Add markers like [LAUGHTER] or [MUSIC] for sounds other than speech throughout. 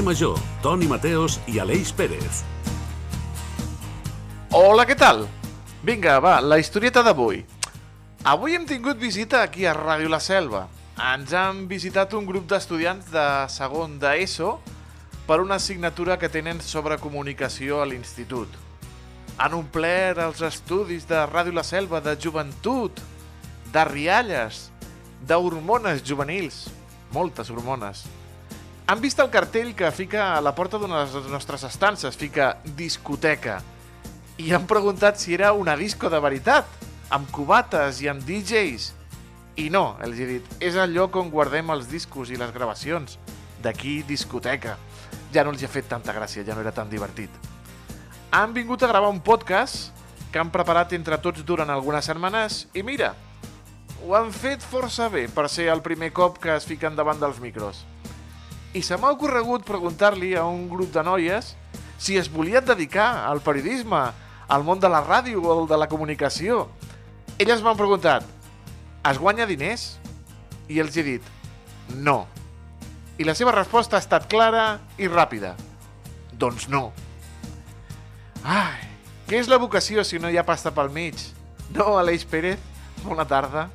Carrer Major, Toni Mateos i Aleix Pérez. Hola, què tal? Vinga, va, la historieta d'avui. Avui hem tingut visita aquí a Ràdio La Selva. Ens han visitat un grup d'estudiants de segon d'ESO per una assignatura que tenen sobre comunicació a l'institut. Han omplert els estudis de Ràdio La Selva de joventut, de rialles, d'hormones juvenils, moltes hormones. Han vist el cartell que fica a la porta d'una de les nostres estances, fica discoteca, i han preguntat si era una disco de veritat, amb cubates i amb DJs. I no, els he dit, és el lloc on guardem els discos i les gravacions. D'aquí discoteca. Ja no els ha fet tanta gràcia, ja no era tan divertit. Han vingut a gravar un podcast que han preparat entre tots durant algunes setmanes i mira, ho han fet força bé per ser el primer cop que es fiquen davant dels micros. I se m'ha ocorregut preguntar-li a un grup de noies si es volien dedicar al periodisme, al món de la ràdio o de la comunicació. Elles m'han preguntat, es guanya diners? I els he dit, no. I la seva resposta ha estat clara i ràpida. Doncs no. Ai, què és la vocació si no hi ha pasta pel mig? No, Aleix Pérez? Bona tarda.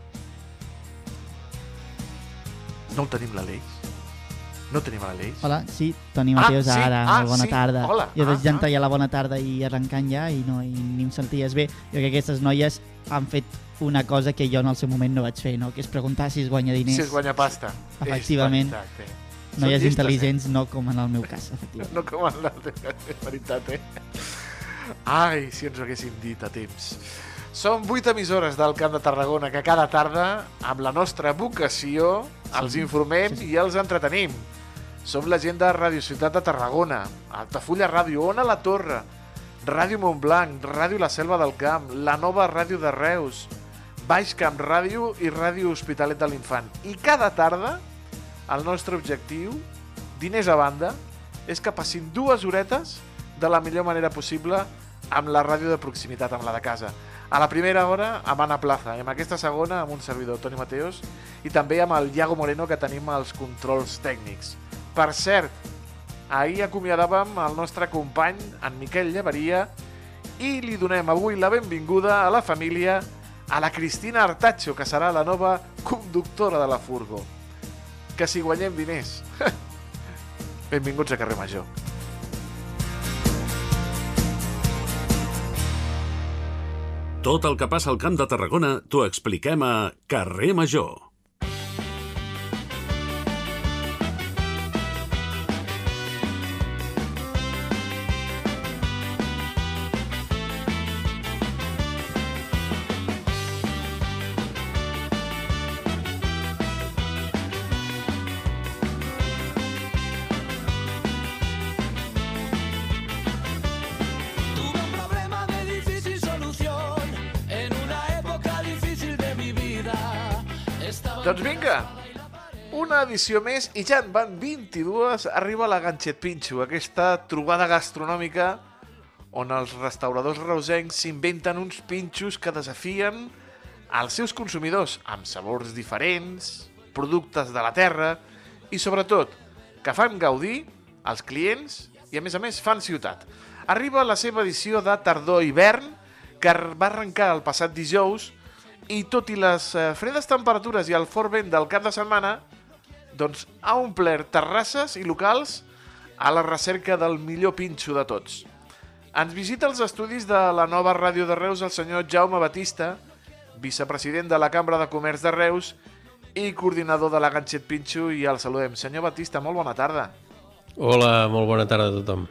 No el tenim l'Aleix? No tenim l'Aleix? Hola, sí, Toni Ah, Mateus, sí, ara, ah, bona sí, tarda. hola, Jo ah, desitjant ah. ja la bona tarda i arrencant ja i, no, i ni em senties bé. Jo crec que aquestes noies han fet una cosa que jo en el seu moment no vaig fer, no? que és preguntar si es guanya diners. Si es guanya pasta. Efectivament. Exacte. Noies Són llistes, intel·ligents, no com en el meu cas, efectivament. [LAUGHS] No com en l'altre, és veritat, eh? Ai, si ens ho haguéssim dit a temps. Som vuit emissores del Camp de Tarragona que cada tarda, amb la nostra vocació, els informem i els entretenim. Som la gent de Radio Ciutat de Tarragona, Altafulla Ràdio, Ona la Torre, Ràdio Montblanc, Ràdio La Selva del Camp, la nova Ràdio de Reus, Baix Camp Ràdio i Ràdio Hospitalet de l'Infant. I cada tarda, el nostre objectiu, diners a banda, és que passin dues horetes de la millor manera possible amb la ràdio de proximitat, amb la de casa. A la primera hora amb Anna Plaza i amb aquesta segona amb un servidor, Toni Mateos, i també amb el Iago Moreno que tenim als controls tècnics. Per cert, ahir acomiadàvem el nostre company, en Miquel Llevaria, i li donem avui la benvinguda a la família a la Cristina Artacho, que serà la nova conductora de la Furgo. Que si guanyem diners. [LAUGHS] Benvinguts a Carrer Major. Tot el que passa al Camp de Tarragona t'ho expliquem a Carrer Major. Doncs vinga, una edició més i ja en van 22, arriba la Ganxet Pinxo, aquesta trobada gastronòmica on els restauradors reusencs s'inventen uns pinxos que desafien als seus consumidors amb sabors diferents, productes de la terra i, sobretot, que fan gaudir als clients i, a més a més, fan ciutat. Arriba la seva edició de tardor-hivern, que va arrencar el passat dijous i tot i les eh, fredes temperatures i el fort vent del cap de setmana, doncs ha omplert terrasses i locals a la recerca del millor pinxo de tots. Ens visita els estudis de la nova ràdio de Reus el senyor Jaume Batista, vicepresident de la Cambra de Comerç de Reus i coordinador de la Ganxet Pinxo i el saludem. Senyor Batista, molt bona tarda. Hola, molt bona tarda a tothom.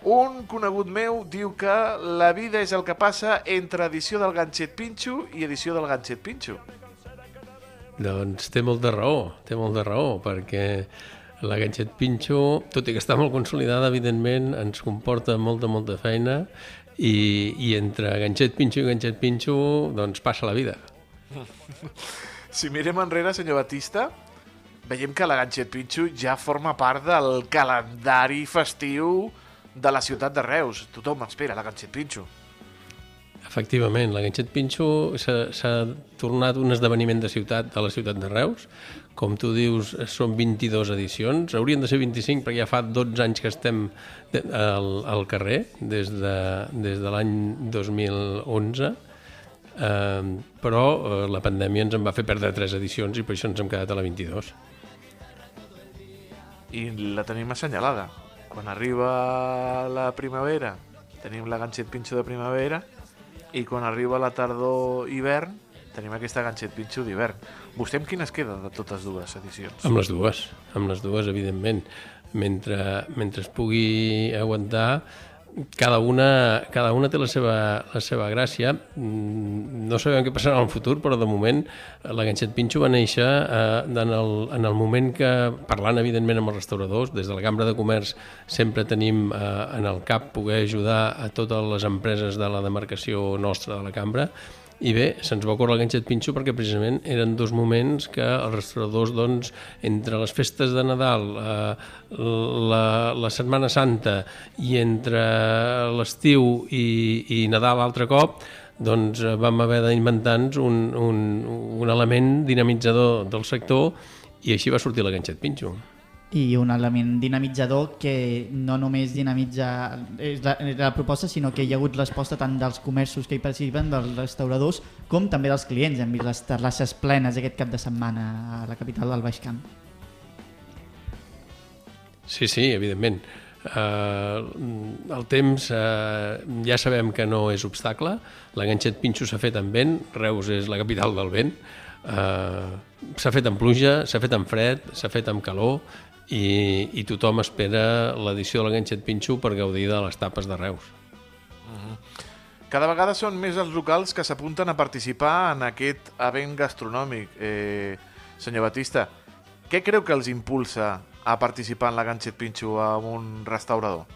Un conegut meu diu que la vida és el que passa entre edició del Ganxet Pinxo i edició del Ganxet Pinxo. Doncs té molta raó, té molta raó, perquè la Ganxet Pinxo, tot i que està molt consolidada, evidentment, ens comporta molta, molta feina i, i entre Ganxet Pinxo i Ganxet Pinxo, doncs passa la vida. [LAUGHS] Si mirem enrere, senyor Batista, veiem que la Ganxet Pinxo ja forma part del calendari festiu de la ciutat de Reus. Tothom espera la Ganxet Pinxo. Efectivament, la Ganxet Pinxo s'ha tornat un esdeveniment de ciutat de la ciutat de Reus. Com tu dius, són 22 edicions. Haurien de ser 25 perquè ja fa 12 anys que estem al, al carrer, des de, des de l'any 2011. Eh, però eh, la pandèmia ens en va fer perdre 3 edicions i per això ens hem quedat a la 22. I la tenim assenyalada. Quan arriba la primavera, tenim la ganxet pinxo de primavera, i quan arriba la tardor-hivern, tenim aquesta ganxet pinxo d'hivern. Vostè amb quines queda de totes dues edicions? Amb les dues, amb les dues, evidentment. Mentre, mentre es pugui aguantar, cada una, cada una té la seva, la seva gràcia. Mm, No sabem què passarà en el futur, però de moment eh, la Ganxet Pinxo va néixer eh, en, el, en el moment que, parlant evidentment amb els restauradors, des de la Cambra de Comerç sempre tenim eh, en el cap poder ajudar a totes les empreses de la demarcació nostra de la Cambra i bé, se'ns va ocórrer el ganxet pinxo perquè precisament eren dos moments que els restauradors, doncs, entre les festes de Nadal, eh, la, la Setmana Santa i entre l'estiu i, i Nadal altre cop, doncs eh, vam haver d'inventar-nos un, un, un element dinamitzador del sector i així va sortir la ganxet pinxo. I un element dinamitzador que no només dinamitza la, la proposta, sinó que hi ha hagut resposta tant dels comerços que hi participen, dels restauradors, com també dels clients. Hem vist les terrasses plenes aquest cap de setmana a la capital del Baix Camp. Sí, sí, evidentment. Uh, el temps uh, ja sabem que no és obstacle, la ganxet pinxo s'ha fet amb vent, Reus és la capital del vent, uh, s'ha fet amb pluja, s'ha fet amb fred, s'ha fet amb calor i, i tothom espera l'edició de la ganxet pinxo per gaudir de les tapes de Reus. Cada vegada són més els locals que s'apunten a participar en aquest event gastronòmic. Eh, senyor Batista, què creu que els impulsa a participar en la Ganxet Pinxo amb un restaurador?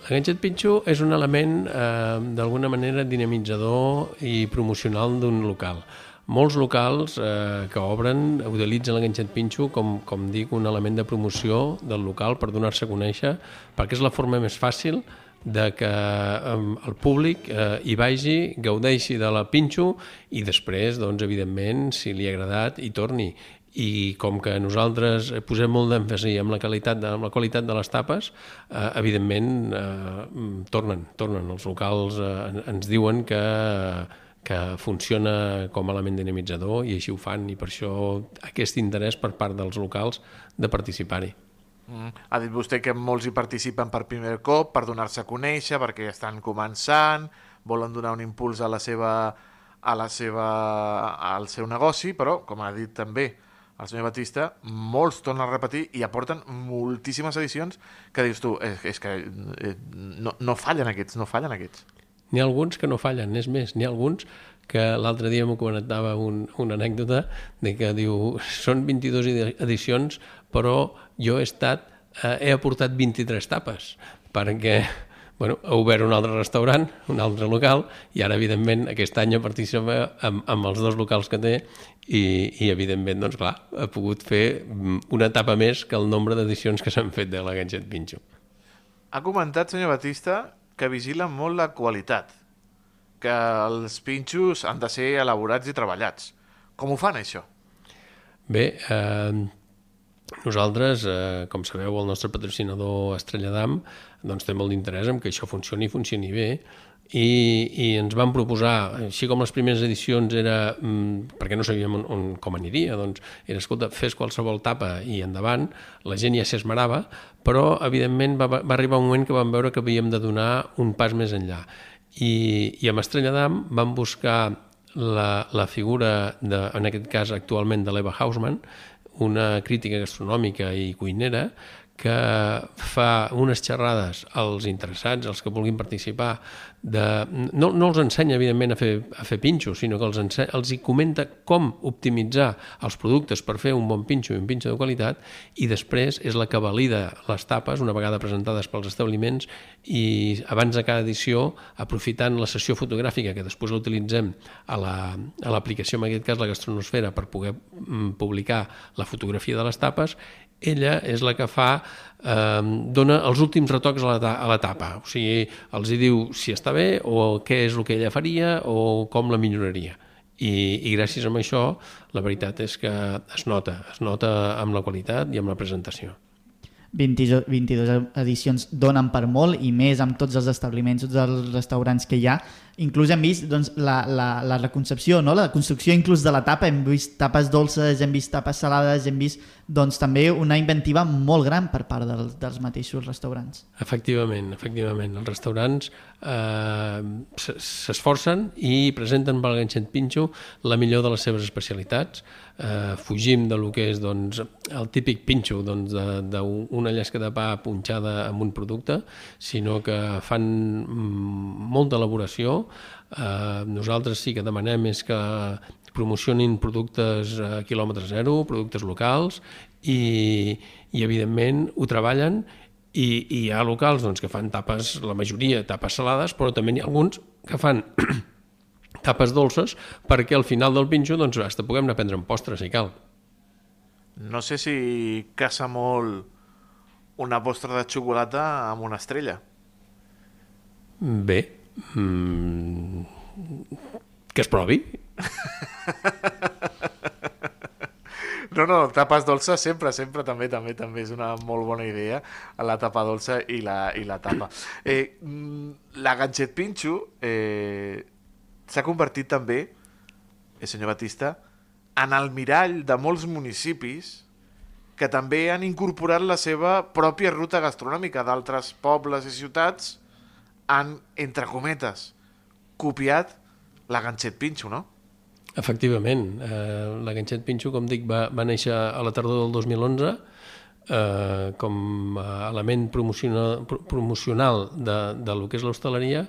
La ganxet pinxo és un element eh, d'alguna manera dinamitzador i promocional d'un local. Molts locals eh, que obren utilitzen la ganxet pinxo com, com dic, un element de promoció del local per donar-se a conèixer, perquè és la forma més fàcil de que eh, el públic eh, hi vagi, gaudeixi de la pinxo i després, doncs, evidentment, si li ha agradat, hi torni i com que nosaltres posem molt d'èmfasi amb la qualitat de, la qualitat de les tapes, eh, evidentment eh, tornen, tornen. Els locals eh, ens diuen que que funciona com a element dinamitzador i així ho fan i per això aquest interès per part dels locals de participar-hi. Mm. Ha dit vostè que molts hi participen per primer cop, per donar-se a conèixer, perquè estan començant, volen donar un impuls a la seva, a la seva, al seu negoci, però, com ha dit també el senyor Batista, molts tornen a repetir i aporten moltíssimes edicions que dius tu, és, és que eh, no, no fallen aquests, no fallen aquests. N'hi ha alguns que no fallen, és més, n'hi ha alguns que l'altre dia m'ho comentava un, una anècdota de que diu, són 22 edi- edicions, però jo he estat, eh, he aportat 23 tapes, perquè bueno, ha obert un altre restaurant, un altre local, i ara, evidentment, aquest any participa amb, amb els dos locals que té i, i evidentment, doncs clar, ha pogut fer mm, una etapa més que el nombre d'edicions que s'han fet de la Ganxet Pinxo. Ha comentat, senyor Batista, que vigila molt la qualitat, que els pinxos han de ser elaborats i treballats. Com ho fan, això? Bé, eh, nosaltres, eh, com sabeu, el nostre patrocinador Estrella d'Am doncs té molt d'interès en que això funcioni i funcioni bé i, i ens van proposar, així com les primeres edicions era, mm, perquè no sabíem on, on, com aniria, doncs era, escolta, fes qualsevol tapa i endavant, la gent ja s'esmerava, però evidentment va, va arribar un moment que vam veure que havíem de donar un pas més enllà. I, i amb Estrella d'Am vam buscar la, la figura, de, en aquest cas actualment de l'Eva Hausmann, una crítica gastronòmica i cuinera que fa unes xerrades als interessats, als que vulguin participar, de, no, no els ensenya, evidentment, a fer, a fer pinxos, sinó que els, ense, els hi comenta com optimitzar els productes per fer un bon pinxo i un pinxo de qualitat, i després és la que valida les tapes, una vegada presentades pels establiments, i abans de cada edició, aprofitant la sessió fotogràfica, que després l'utilitzem a la- a l'aplicació, la, en aquest cas la gastronosfera, per poder mm, publicar la fotografia de les tapes, ella és la que fa eh, dona els últims retocs a la, a la tapa. O sigui, els hi diu si està bé o què és el que ella faria o com la milloraria. I, i gràcies a això la veritat és que es nota, es nota amb la qualitat i amb la presentació. 22, 22 edicions donen per molt i més amb tots els establiments, tots els restaurants que hi ha. Inclús hem vist doncs, la, la, la reconcepció, no? la construcció inclús de la tapa, hem vist tapes dolces, hem vist tapes salades, hem vist doncs, també una inventiva molt gran per part dels, dels mateixos restaurants. Efectivament, efectivament. Els restaurants eh, s'esforcen i presenten al ganxet pinxo la millor de les seves especialitats. Eh, fugim de lo que és doncs, el típic pinxo doncs, de- d'una llesca de pa punxada amb un producte, sinó que fan mm, molta elaboració. Eh, nosaltres sí que demanem és que promocionin productes a quilòmetre zero, productes locals, i, i evidentment ho treballen i, i hi ha locals doncs, que fan tapes, la majoria tapes salades, però també n'hi ha alguns que fan tapes dolces perquè al final del pinxo doncs, hasta puguem anar a prendre un postre si cal. No sé si casa molt una postra de xocolata amb una estrella. Bé, mm, que es provi. [LAUGHS] No, no, tapes dolces sempre, sempre, també, també, també és una molt bona idea, la tapa dolça i la, i la tapa. Eh, mm, la ganxet pinxo eh, s'ha convertit també, eh, senyor Batista, en el mirall de molts municipis que també han incorporat la seva pròpia ruta gastronòmica d'altres pobles i ciutats han, entre cometes, copiat la ganxet pinxo, no? Efectivament, eh, la Ganxet Pinxo, com dic, va, va néixer a la tardor del 2011 eh, com a element promocional, pro- promocional de, de lo que és l'hostaleria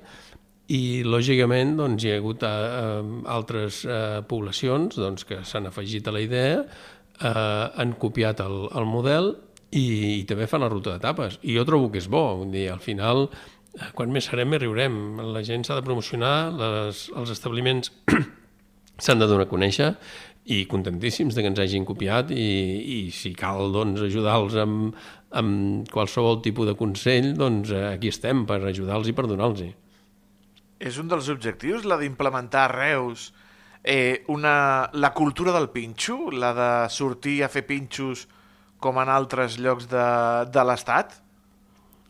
i, lògicament, doncs, hi ha hagut eh, altres eh, poblacions doncs, que s'han afegit a la idea, eh, han copiat el, el model i, i també fan la ruta de tapes. I jo trobo que és bo, vull dir, al final, eh, quan més serem, més riurem. La gent s'ha de promocionar, les, els establiments [CLEARS THROAT] s'han de donar a conèixer i contentíssims de que ens hagin copiat i, i si cal doncs, ajudar-los amb, amb qualsevol tipus de consell, doncs eh, aquí estem per ajudar-los i per donar-los. És un dels objectius, la d'implementar a Reus eh, una, la cultura del pinxo, la de sortir a fer pinxos com en altres llocs de, de l'Estat?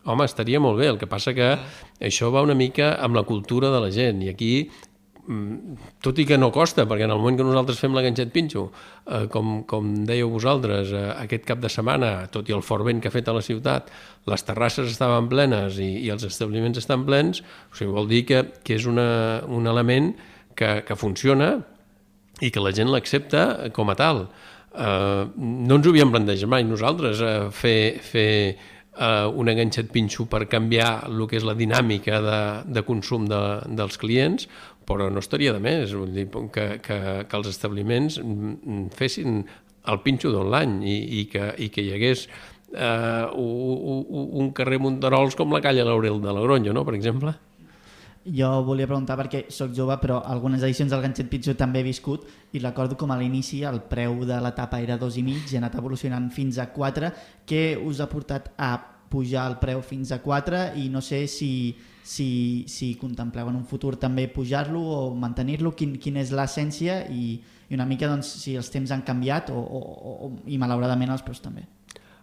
Home, estaria molt bé, el que passa que això va una mica amb la cultura de la gent i aquí mm, tot i que no costa, perquè en el moment que nosaltres fem la ganxet pinxo, eh, com, com dèieu vosaltres, eh, aquest cap de setmana, tot i el fort vent que ha fet a la ciutat, les terrasses estaven plenes i, i els establiments estan plens, o sigui, vol dir que, que és una, un element que, que funciona i que la gent l'accepta com a tal. Uh, no ens ho havíem plantejat mai nosaltres, uh, fer, fer uh, un enganxet pinxo per canviar el que és la dinàmica de, de consum de, dels clients, però no estaria de més vull dir, que, que, que els establiments mm, fessin el pinxo tot l'any i, i, que, i que hi hagués uh, un, un carrer Monterols com la calle Laurel de Logroño, no?, per exemple. Jo volia preguntar perquè sóc jove, però algunes edicions del Ganxet Pitjor també he viscut i recordo com a l'inici el preu de la tapa era dos i mig i ha anat evolucionant fins a 4. Què us ha portat a pujar el preu fins a 4 i no sé si, si, si contempleu en un futur també pujar-lo o mantenir-lo, quin, quina és l'essència i, i una mica doncs, si els temps han canviat o, o, o, i malauradament els preus també.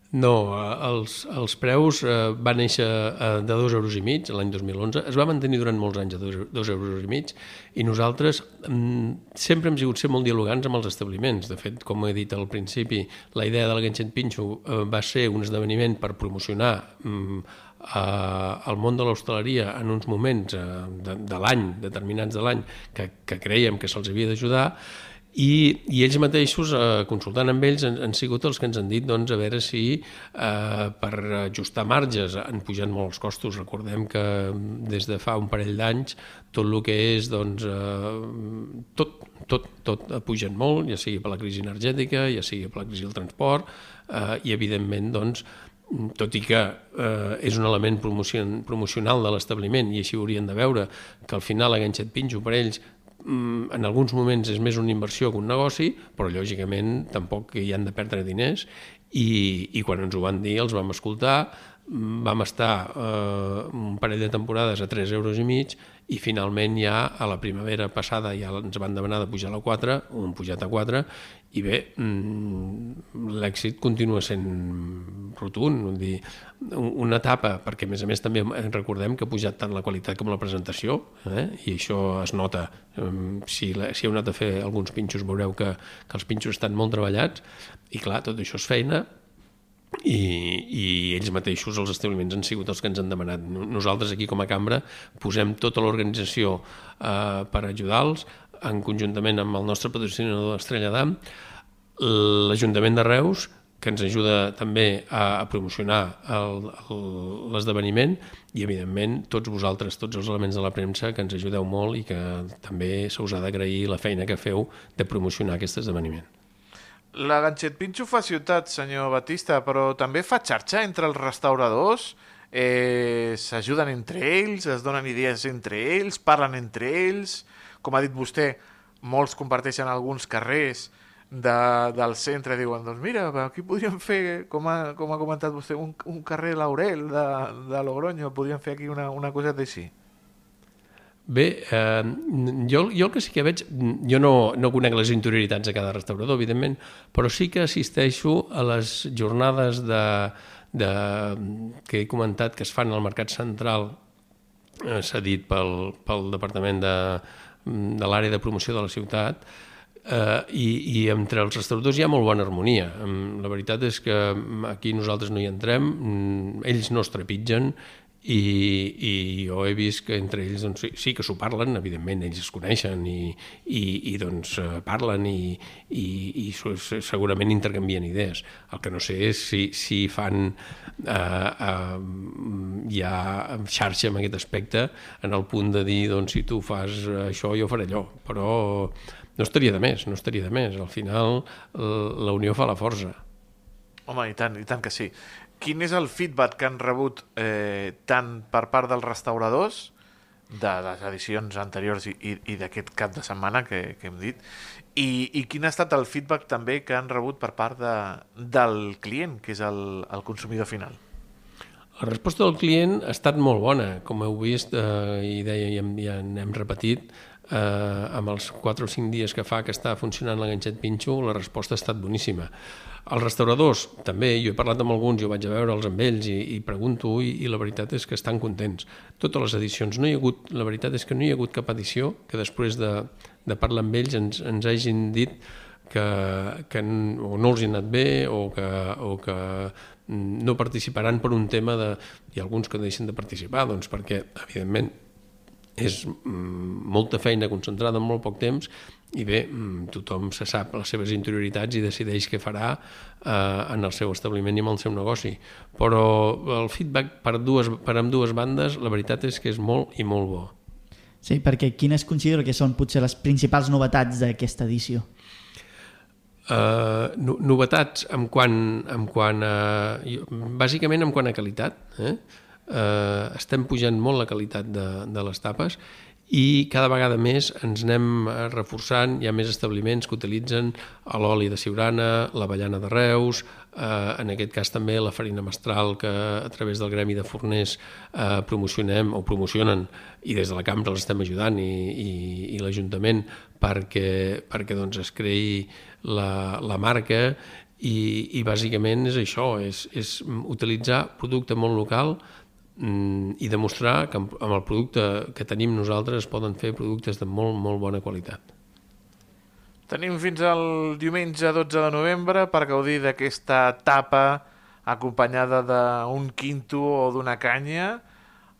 No, eh, els, els preus eh, van néixer eh, de dos euros i mig l'any 2011, es va mantenir durant molts anys a dos, dos euros i mig i nosaltres mm, sempre hem sigut ser molt dialogants amb els establiments. De fet, com he dit al principi, la idea del Ganxet Pinxo eh, va ser un esdeveniment per promocionar mm, eh, el món de l'hostaleria en uns moments eh, de, de l'any, determinats de l'any, que, que creiem que se'ls havia d'ajudar i, i ells mateixos, eh, consultant amb ells, han, han sigut els que ens han dit doncs, a veure si eh, per ajustar marges han pujat molt els costos. Recordem que des de fa un parell d'anys tot el que és, doncs, eh, tot, tot, tot ha pujat molt, ja sigui per la crisi energètica, ja sigui per la crisi del transport, eh, i evidentment, doncs, tot i que eh, és un element promocion, promocional de l'establiment i així ho haurien de veure, que al final l'enganxet pinxo per ells mm, en alguns moments és més una inversió que un negoci, però lògicament tampoc hi han de perdre diners i, i quan ens ho van dir els vam escoltar, mm, vam estar eh, un parell de temporades a 3 euros i mig i finalment ja a la primavera passada ja ens van demanar de pujar a la 4, ho hem pujat a 4 i bé, mm, l'èxit continua sent rotund, vull dir, un- una etapa, perquè a més a més també recordem que ha pujat tant la qualitat com la presentació, eh? i això es nota. Si, la, si heu anat a fer alguns pinxos veureu que, que els pinxos estan molt treballats, i clar, tot això és feina, i, i ells mateixos, els establiments, han sigut els que ens han demanat. No- Nosaltres aquí com a cambra posem tota l'organització eh, per ajudar-los, en conjuntament amb el nostre patrocinador Estrella d'Am, l'Ajuntament de Reus, que ens ajuda també a, a promocionar l'esdeveniment i, evidentment, tots vosaltres, tots els elements de la premsa que ens ajudeu molt i que també se us ha d'agrair la feina que feu de promocionar aquest esdeveniment. La Ganxet Pinxo fa ciutat, senyor Batista, però també fa xarxa entre els restauradors, eh, s'ajuden entre ells, es donen idees entre ells, parlen entre ells, com ha dit vostè, molts comparteixen alguns carrers de, del centre diuen, doncs mira, aquí podríem fer, com ha, com ha comentat vostè, un, un carrer Laurel de, de Logroño, podríem fer aquí una, una coseta així. Bé, eh, jo, jo el que sí que veig, jo no, no conec les interioritats de cada restaurador, evidentment, però sí que assisteixo a les jornades de, de, que he comentat que es fan al Mercat Central, eh, cedit pel, pel Departament de, de l'àrea de promoció de la ciutat, eh, i, i entre els restauradors hi ha molt bona harmonia. La veritat és que aquí nosaltres no hi entrem, mm, ells no es trepitgen, i, i jo he vist que entre ells doncs, sí, sí que s'ho parlen, evidentment ells es coneixen i, i, i doncs eh, parlen i, i, i segurament intercanvien idees. El que no sé és si, si fan eh, eh, ja xarxa en aquest aspecte en el punt de dir doncs, si tu fas això jo faré allò, però no estaria de més, no estaria de més. Al final la unió fa la força. Home, i tant, i tant que sí. Quin és el feedback que han rebut eh, tant per part dels restauradors de les edicions anteriors i, i, i d'aquest cap de setmana que, que hem dit i, i quin ha estat el feedback també que han rebut per part de, del client, que és el, el consumidor final? La resposta del client ha estat molt bona, com heu vist eh, i deia, ja, ja n'hem repetit, eh, amb els 4 o 5 dies que fa que està funcionant l'enganxet pinxo, la resposta ha estat boníssima. Els restauradors, també, jo he parlat amb alguns, jo vaig a veure'ls amb ells i, i pregunto, i, i la veritat és que estan contents. Totes les edicions, no hi ha hagut, la veritat és que no hi ha hagut cap edició que després de, de parlar amb ells ens, ens hagin dit que, que o no els hi ha anat bé o que, o que no participaran per un tema de... Hi ha alguns que deixen de participar, doncs perquè, evidentment, és mm, molta feina concentrada en molt poc temps i bé, mm, tothom se sap les seves interioritats i decideix què farà eh, en el seu establiment i en el seu negoci. Però el feedback per, dues, per amb dues bandes, la veritat és que és molt i molt bo. Sí, perquè quines considero que són potser les principals novetats d'aquesta edició? Uh, no, novetats en quant, en quant a... Bàsicament en quant a qualitat. Eh? Uh, estem pujant molt la qualitat de, de les tapes i cada vegada més ens anem eh, reforçant, hi ha més establiments que utilitzen l'oli de Siurana, l'avellana de Reus, eh, en aquest cas també la farina mestral que a través del gremi de forners eh, promocionem o promocionen i des de la cambra els estem ajudant i, i, i l'Ajuntament perquè, perquè doncs es creï la, la marca i, i bàsicament és això, és, és utilitzar producte molt local i demostrar que amb, el producte que tenim nosaltres es poden fer productes de molt, molt bona qualitat. Tenim fins al diumenge 12 de novembre per gaudir d'aquesta etapa acompanyada d'un quinto o d'una canya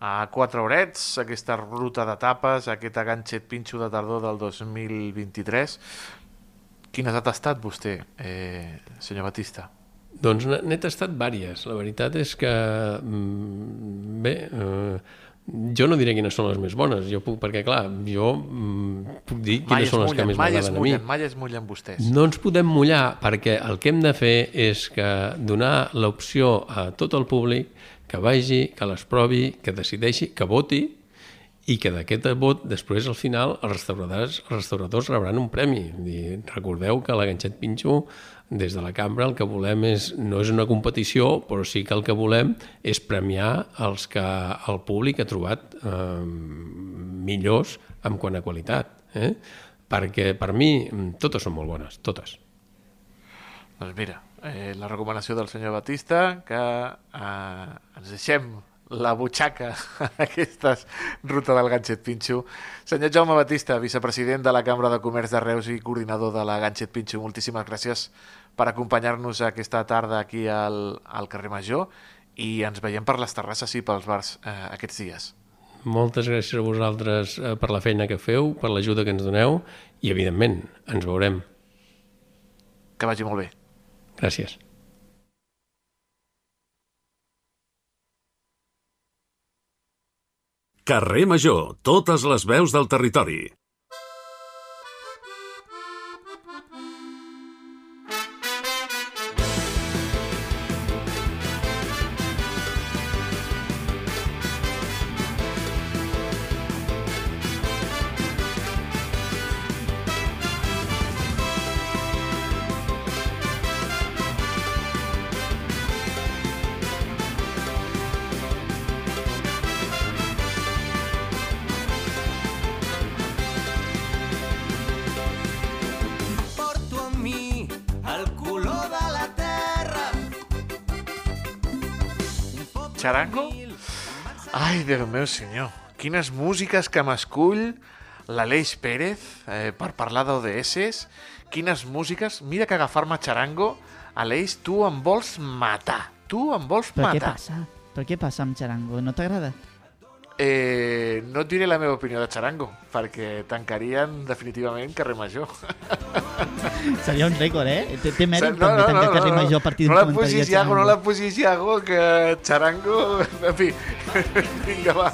a quatre horets, aquesta ruta de tapes, aquest aganxet pinxo de tardor del 2023. Quines ha tastat vostè, eh, senyor Batista? Doncs n'he tastat vàries. La veritat és que, mm, bé, eh, jo no diré quines són les més bones, jo puc, perquè clar, jo mm, puc dir quines es són les que mullen, més mai es m'agraden a mi. mai es mullen vostès. No ens podem mullar perquè el que hem de fer és que donar l'opció a tot el públic que vagi, que les provi, que decideixi, que voti i que d'aquest vot després al final els restauradors, els restauradors rebran un premi. Dir, recordeu que la Ganxet Pinxo des de la cambra el que volem és, no és una competició, però sí que el que volem és premiar els que el públic ha trobat eh, millors en quant a qualitat. Eh? Perquè per mi totes són molt bones, totes. Doncs mira, eh, la recomanació del senyor Batista, que eh, ens deixem la butxaca [LAUGHS] en aquestes ruta del Ganxet Pinxo. Senyor Jaume Batista, vicepresident de la Cambra de Comerç de Reus i coordinador de la Ganxet Pinxo, moltíssimes gràcies per acompanyar-nos aquesta tarda aquí al, al carrer Major i ens veiem per les terrasses i pels bars eh, aquests dies. Moltes gràcies a vosaltres eh, per la feina que feu, per l'ajuda que ens doneu i, evidentment, ens veurem. Que vagi molt bé. Gràcies. Carrer Major, totes les veus del territori. Meu senyor, quines músiques que m'escull l'Aleix Pérez eh, per parlar d'ODS. Quines músiques... Mira que agafar-me Charango, Aleix, tu em vols matar. Tu em vols Però què matar. passa? Però què passa amb Charango? No t'agrada? Eh, no et diré la meva opinió de Charango, perquè tancarien definitivament carrer Major. [LAUGHS] [LAUGHS] Seria un rècord, eh? Té, té mèrit No, també no, no, carrer no, major a partir no d'un la comentari de Iago, no la posis, Iago, que Charango... [LAUGHS] En fi, [LAUGHS] vinga, va,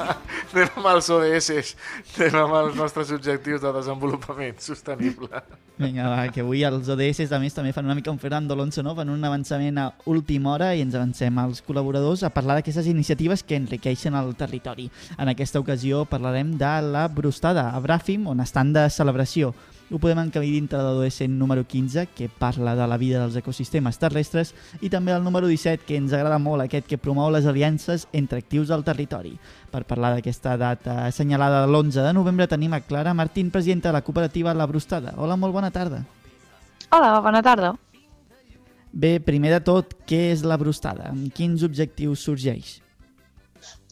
anem amb els ODS, anem amb els nostres objectius de desenvolupament sostenible. Vinga, va, que avui els ODS a més també fan una mica un Fernando Alonso, no? Fan un avançament a última hora i ens avancem als col·laboradors a parlar d'aquestes iniciatives que enriqueixen el territori. En aquesta ocasió parlarem de la Brustada, a Bràfim, on estan de celebració. Ho podem encabir dintre de l'OS número 15, que parla de la vida dels ecosistemes terrestres, i també el número 17, que ens agrada molt, aquest que promou les aliances entre actius del territori. Per parlar d'aquesta data assenyalada de l'11 de novembre tenim a Clara Martín, presidenta de la cooperativa La Brustada. Hola, molt bona tarda. Hola, bona tarda. Bé, primer de tot, què és La Brustada? Amb quins objectius sorgeix?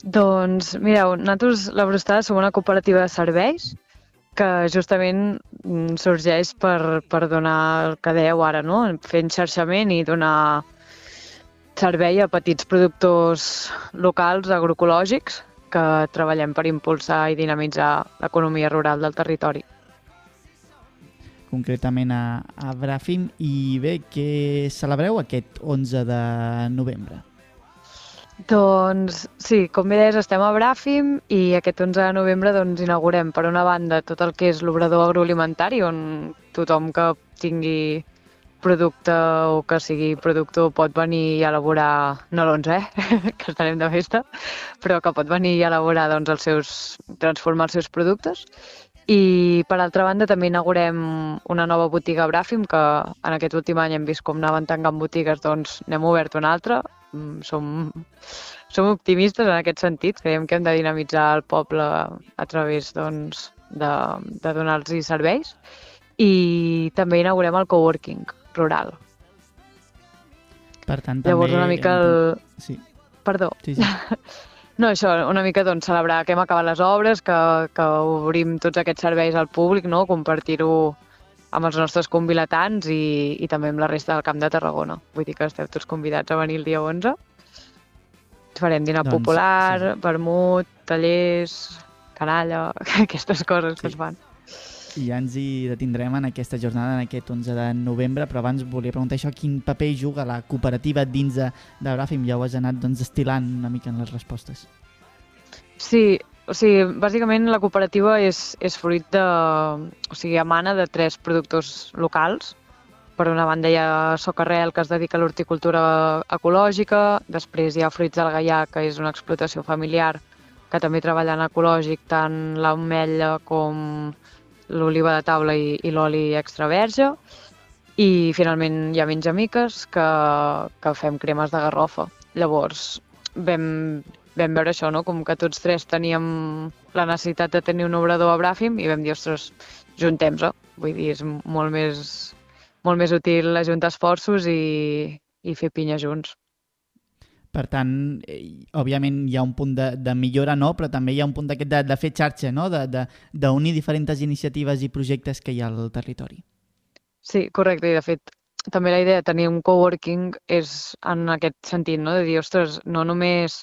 Doncs, mireu, nosaltres, la Brustada, som una cooperativa de serveis que justament mm, sorgeix per, per donar el que dèieu ara, no? Fent xarxament i donar servei a petits productors locals agroecològics que treballem per impulsar i dinamitzar l'economia rural del territori. Concretament a, a Bràfim. I bé, què celebreu aquest 11 de novembre? Doncs sí, com bé deies, estem a Bràfim i aquest 11 de novembre doncs, inaugurem per una banda tot el que és l'obrador agroalimentari on tothom que tingui producte o que sigui productor pot venir a elaborar, no l'11, eh? [LAUGHS] que estarem de festa, però que pot venir a elaborar doncs, els seus, transformar els seus productes. I per altra banda també inaugurem una nova botiga a Bràfim que en aquest últim any hem vist com anaven tancant botigues, doncs n'hem obert una altra. Mm, Som, som optimistes en aquest sentit, creiem que hem de dinamitzar el poble a través doncs, de, de donar-los serveis i també inaugurem el coworking rural. Per tant, Llavors també... una mica el... Sí, Perdó. sí, sí. [LAUGHS] No, això, una mica doncs, celebrar que hem acabat les obres, que, que obrim tots aquests serveis al públic, no? compartir-ho amb els nostres convilatants i, i també amb la resta del Camp de Tarragona. Vull dir que esteu tots convidats a venir el dia 11. Farem dinar Doncs, popular, sí. vermut, tallers, canalla, [LAUGHS] aquestes coses que Sí. es fan. I ja ens hi detindrem en aquesta jornada, en aquest 11 de novembre, però abans volia preguntar això, quin paper juga la cooperativa dins de, de Bràfim? Ja ho has anat doncs, estilant una mica en les respostes. Sí, o sigui, bàsicament la cooperativa és, és fruit de... O sigui, emana de tres productors locals. Per una banda hi ha Socarrel, que es dedica a l'horticultura ecològica, després hi ha Fruits del Gaià, que és una explotació familiar que també treballa en ecològic tant l'ametlla com l'oliva de taula i, i l'oli extra verge. I finalment hi ha menys amiques que, que fem cremes de garrofa. Llavors vam, vam veure això, no? com que tots tres teníem la necessitat de tenir un obrador a Bràfim i vam dir, ostres, juntem-se. Vull dir, és molt més, molt més útil ajuntar esforços i, i fer pinya junts. Per tant, eh, òbviament hi ha un punt de, de millora, no? però també hi ha un punt d'aquest de, de fer xarxa, no? d'unir diferents iniciatives i projectes que hi ha al territori. Sí, correcte, i de fet també la idea de tenir un coworking és en aquest sentit, no? de dir, ostres, no només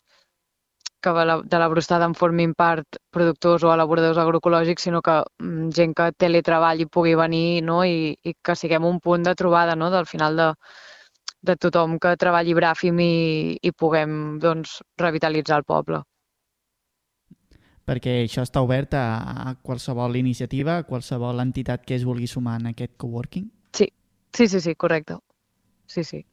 que de la, de la brostada en formin part productors o elaboradors agroecològics, sinó que mm, gent que teletreballi pugui venir no? I, i que siguem un punt de trobada no? del final de, de tothom que treballi Bràfim i, i puguem doncs, revitalitzar el poble. Perquè això està obert a, a qualsevol iniciativa, a qualsevol entitat que es vulgui sumar en aquest coworking. Sí, sí, sí, sí correcte. Sí, sí.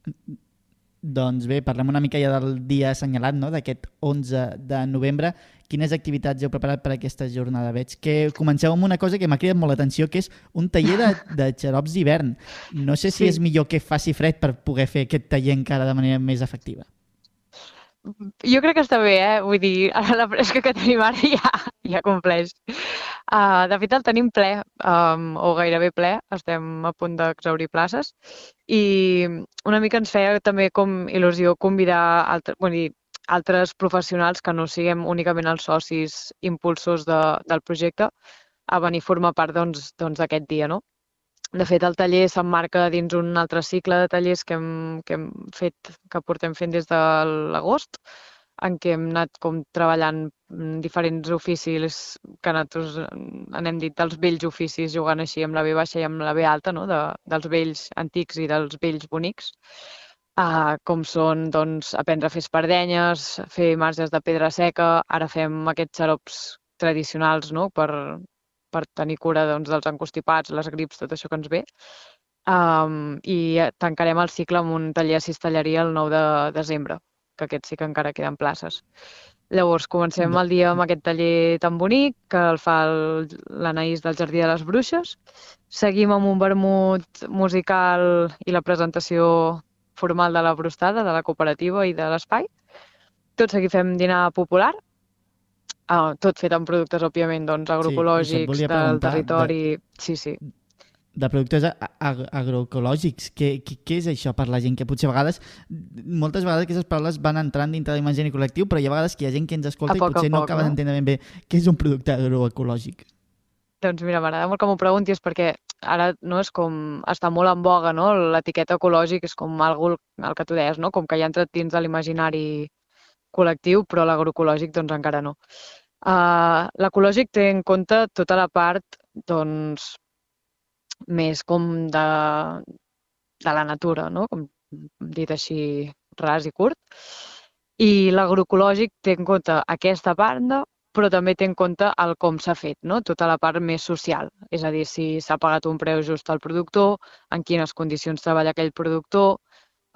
Doncs bé, parlem una mica ja del dia assenyalat, no? d'aquest 11 de novembre. Quines activitats heu preparat per aquesta jornada? Veig que comenceu amb una cosa que m'ha cridat molt l'atenció, que és un taller de, de xarops d'hivern. No sé si Sí. és millor que faci fred per poder fer aquest taller encara de manera més efectiva. Jo crec que està bé, eh? Vull dir, ara [LAUGHS] la fresca que tenim ara ja, ja compleix. Uh, de fet, el tenim ple, um, o gairebé ple, estem a punt d'exaurir places, i una mica ens feia també com il·lusió convidar altre, bueno, dir, altres professionals que no siguem únicament els socis impulsors de, del projecte a venir a formar part doncs, doncs d'aquest dia, no? De fet, el taller s'emmarca dins un altre cicle de tallers que hem, que hem fet, que portem fent des de l'agost, en què hem anat com treballant mm, diferents oficis que nosaltres mm, n'hem dit dels vells oficis, jugant així amb la B baixa i amb la B alta, no? de, dels vells antics i dels vells bonics, uh, com són doncs, aprendre a fer espardenyes, fer marges de pedra seca, ara fem aquests xarops tradicionals no? per, per tenir cura doncs, dels encostipats, les grips, tot això que ens ve. Um, I tancarem el cicle amb un taller a cistelleria el 9 de desembre, que aquest sí que encara queden places. Llavors, comencem el dia amb aquest taller tan bonic, que el fa l'Anaïs del Jardí de les Bruixes. Seguim amb un vermut musical i la presentació formal de la brostada, de la cooperativa i de l'espai. Tot seguit fem dinar popular, uh, tot fet amb productes, òbviament, doncs, agroecològics, volia del territori... Sí, sí. De productes ag agroecològics. Què, què, què és això per la gent? Que potser a vegades, moltes vegades aquestes paraules van entrant dintre de l'imagini col·lectiu, però hi ha vegades que hi ha gent que ens escolta i poc potser no poc, acaba no? d'entendre ben bé què és un producte agroecològic. Doncs mira, m'agrada molt que m'ho preguntis perquè ara no és com està molt en boga, no? L'etiqueta ecològic és com algú el que tu deies, no? Com que ja ha entrat dins de l'imaginari col·lectiu, però l'agroecològic doncs encara no. Uh, L'ecològic té en compte tota la part doncs més com de, de la natura, no? Com dit així ras i curt. I l'agroecològic té en compte aquesta banda, però també té en compte el com s'ha fet, no? tota la part més social. És a dir, si s'ha pagat un preu just al productor, en quines condicions treballa aquell productor,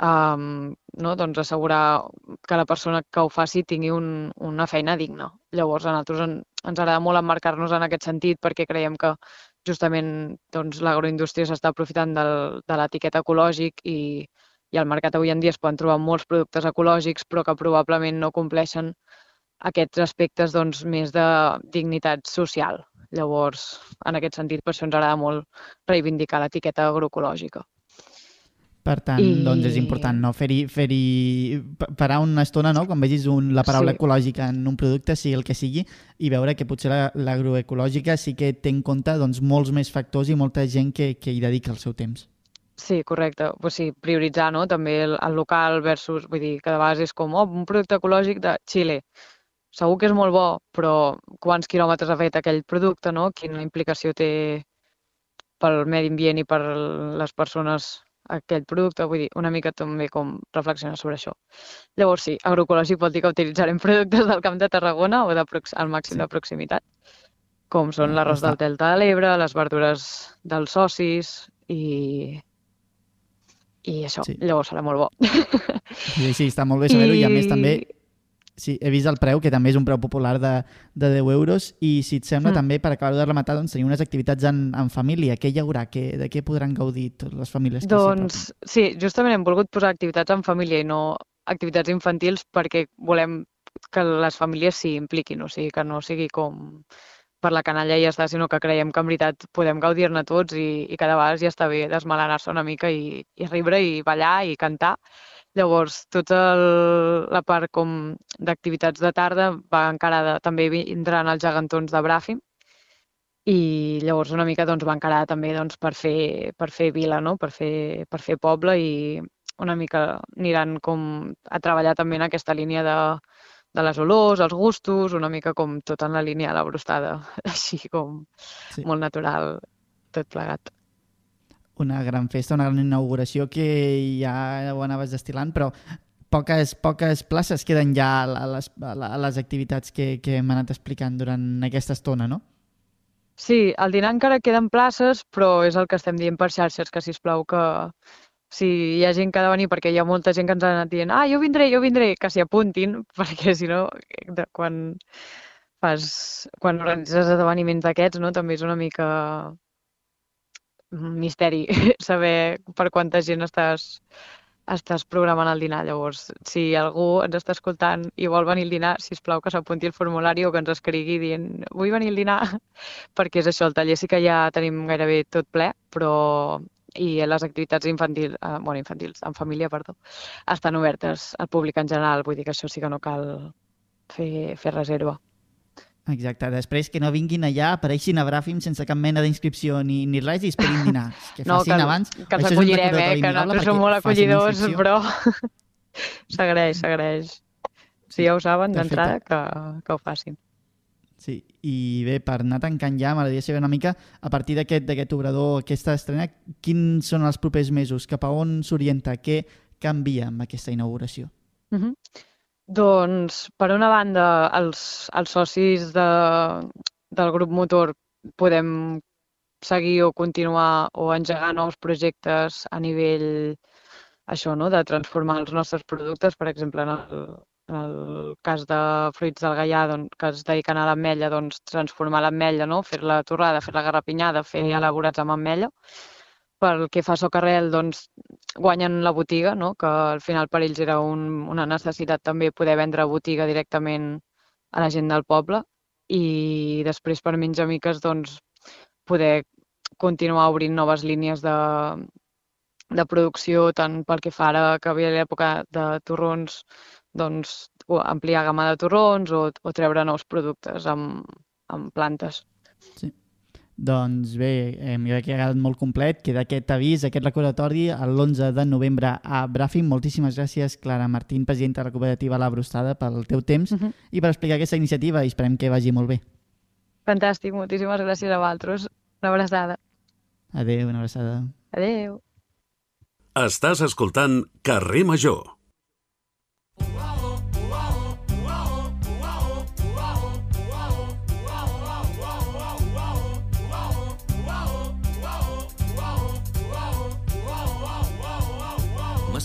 um, no? doncs assegurar que la persona que ho faci tingui un, una feina digna. Llavors, a nosaltres en, ens agrada molt emmarcar-nos en aquest sentit perquè creiem que justament doncs, l'agroindústria s'està aprofitant del, de l'etiqueta ecològic i, i al mercat avui en dia es poden trobar molts productes ecològics però que probablement no compleixen aquests aspectes doncs, més de dignitat social. Llavors, en aquest sentit, per això ens agrada molt reivindicar l'etiqueta agroecològica. Per tant, I- doncs és important no? fer-hi fer parar una estona no? quan vegis un, la paraula Sí. ecològica en un producte, sigui el que sigui, i veure que potser la- l'agroecològica sí que té en compte doncs, molts més factors i molta gent que, que hi dedica el seu temps. Sí, correcte. Pues sí, prioritzar no? també el, el local versus... Vull dir, que de vegades és com oh, un producte ecològic de Xile. Segur que és molt bo, però quants quilòmetres ha fet aquell producte, no? Quina implicació té pel medi ambient i per les persones aquell producte, vull dir, una mica també com reflexionar sobre això. Llavors sí, agroecològic vol dir que utilitzarem [LAUGHS] productes del Camp de Tarragona o de al màxim Sí. de proximitat, com són l'arròs del Delta de l'Ebre, les verdures dels socis i, i això. Sí. Llavors serà molt bo. Sí, sí, està molt bé [LAUGHS] saber-ho i a més també Sí, he vist el preu, que també és un preu popular de, de 10 euros, i si et sembla Mm. també, per acabar de rematar, doncs, tenim unes activitats en, en família. Què hi haurà? Què, de què podran gaudir totes les famílies? que Doncs sí, justament hem volgut posar activitats en família i no activitats infantils perquè volem que les famílies s'hi impliquin, o sigui, que no sigui com per la canalla i ja està, sinó que creiem que en veritat podem gaudir-ne tots i, i cada vegada ja està bé desmelenar-se una mica i, i riure i ballar i cantar. Llavors, tota el, la part com d'activitats de tarda va encarada, també vindran els gegantons de Bràfim, i llavors una mica doncs, va encarada també doncs, per, fer, per fer vila, no? per, fer, per fer poble i una mica aniran com a treballar també en aquesta línia de, de les olors, els gustos, una mica com tot en la línia de la brostada, [LAUGHS] així com Sí. molt natural, tot plegat. Una gran festa, una gran inauguració que ja ho anaves destilant, però poques, poques places queden ja a les, a les activitats que, que hem anat explicant durant aquesta estona, no? Sí, al dinar encara queden places, però és el que estem dient per xarxes, que sisplau que si hi ha gent que ha de venir, perquè hi ha molta gent que ens ha anat dient ah, jo vindré, jo vindré, que s'hi apuntin, [LAUGHS] perquè si no, quan fas, quan organitzes esdeveniments d'aquests, no, també és una mica misteri [LAUGHS] saber per quanta gent estàs, estàs programant el dinar. Llavors, si algú ens està escoltant i vol venir al dinar, si plau que s'apunti al formulari o que ens escrigui dient vull venir al dinar, [LAUGHS] perquè és això, el taller sí que ja tenim gairebé tot ple, però i les activitats infantils, eh, bueno, infantils, en família, perdó, estan obertes al públic en general, vull dir que això sí que no cal fer, fer reserva. Exacte. Després que no vinguin allà, apareixin a Bràfim sense cap mena d'inscripció ni, ni res i esperin [LAUGHS] dinar. Que No, facin que, abans. que els acollirem, eh? que nosaltres som molt acollidors, però [LAUGHS] s'agraeix, s'agraeix. Si ja ho saben d'entrada, que, que ho facin. Sí, i bé, per anar tancant ja, m'agradaria saber una mica, a partir d'aquest obrador, aquesta estrena, quins són els propers mesos? Cap a on s'orienta? Què canvia amb aquesta inauguració? Mhm. Doncs, per una banda, els, els socis de, del grup motor podem seguir o continuar o engegar nous projectes a nivell això, no? de transformar els nostres productes, per exemple, en el, en el cas de fruits del gaià doncs, que es dediquen a l'ametlla, doncs transformar l'ametlla, no? fer-la torrada, fer-la garrapinyada, fer elaborats amb ametlla. Pel que fa a Socarrel, doncs, guanyen la botiga, no? que al final per ells era un, una necessitat també poder vendre botiga directament a la gent del poble i després per menys amiques doncs, poder continuar obrint noves línies de, de producció, tant pel que fa ara que ve l'època de torrons, doncs ampliar gamma de torrons o, o treure nous productes amb, amb plantes. Doncs bé, eh, jo crec que ha quedat molt complet. Queda aquest avís, aquest recordatori l'11 de novembre a Bràfim. Moltíssimes gràcies, Clara Martín, presidenta de la cooperativa La Brostada, pel teu temps Mhm. i per explicar aquesta iniciativa i esperem que vagi molt bé. Fantàstic, moltíssimes gràcies a vosaltres. Una abraçada. Adéu, una abraçada. Adéu. Estàs escoltant Carrer Major.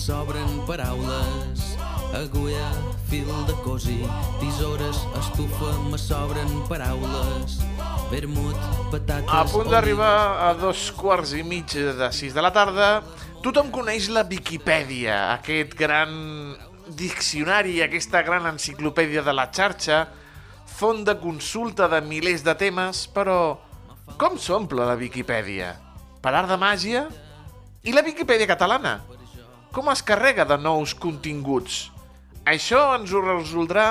Sobren paraules, agulla, fil de cosi, tisores, estufa, me sobren paraules, vermut, patates... A punt d'arribar a dos quarts i mig de sis de la tarda, tothom coneix la Viquipèdia, aquest gran diccionari, aquesta gran enciclopèdia de la xarxa, font de consulta de milers de temes, però com s'omple la Viquipèdia? Per art de màgia? I la Viquipèdia catalana? Com es carrega de nous continguts? Això ens ho resoldrà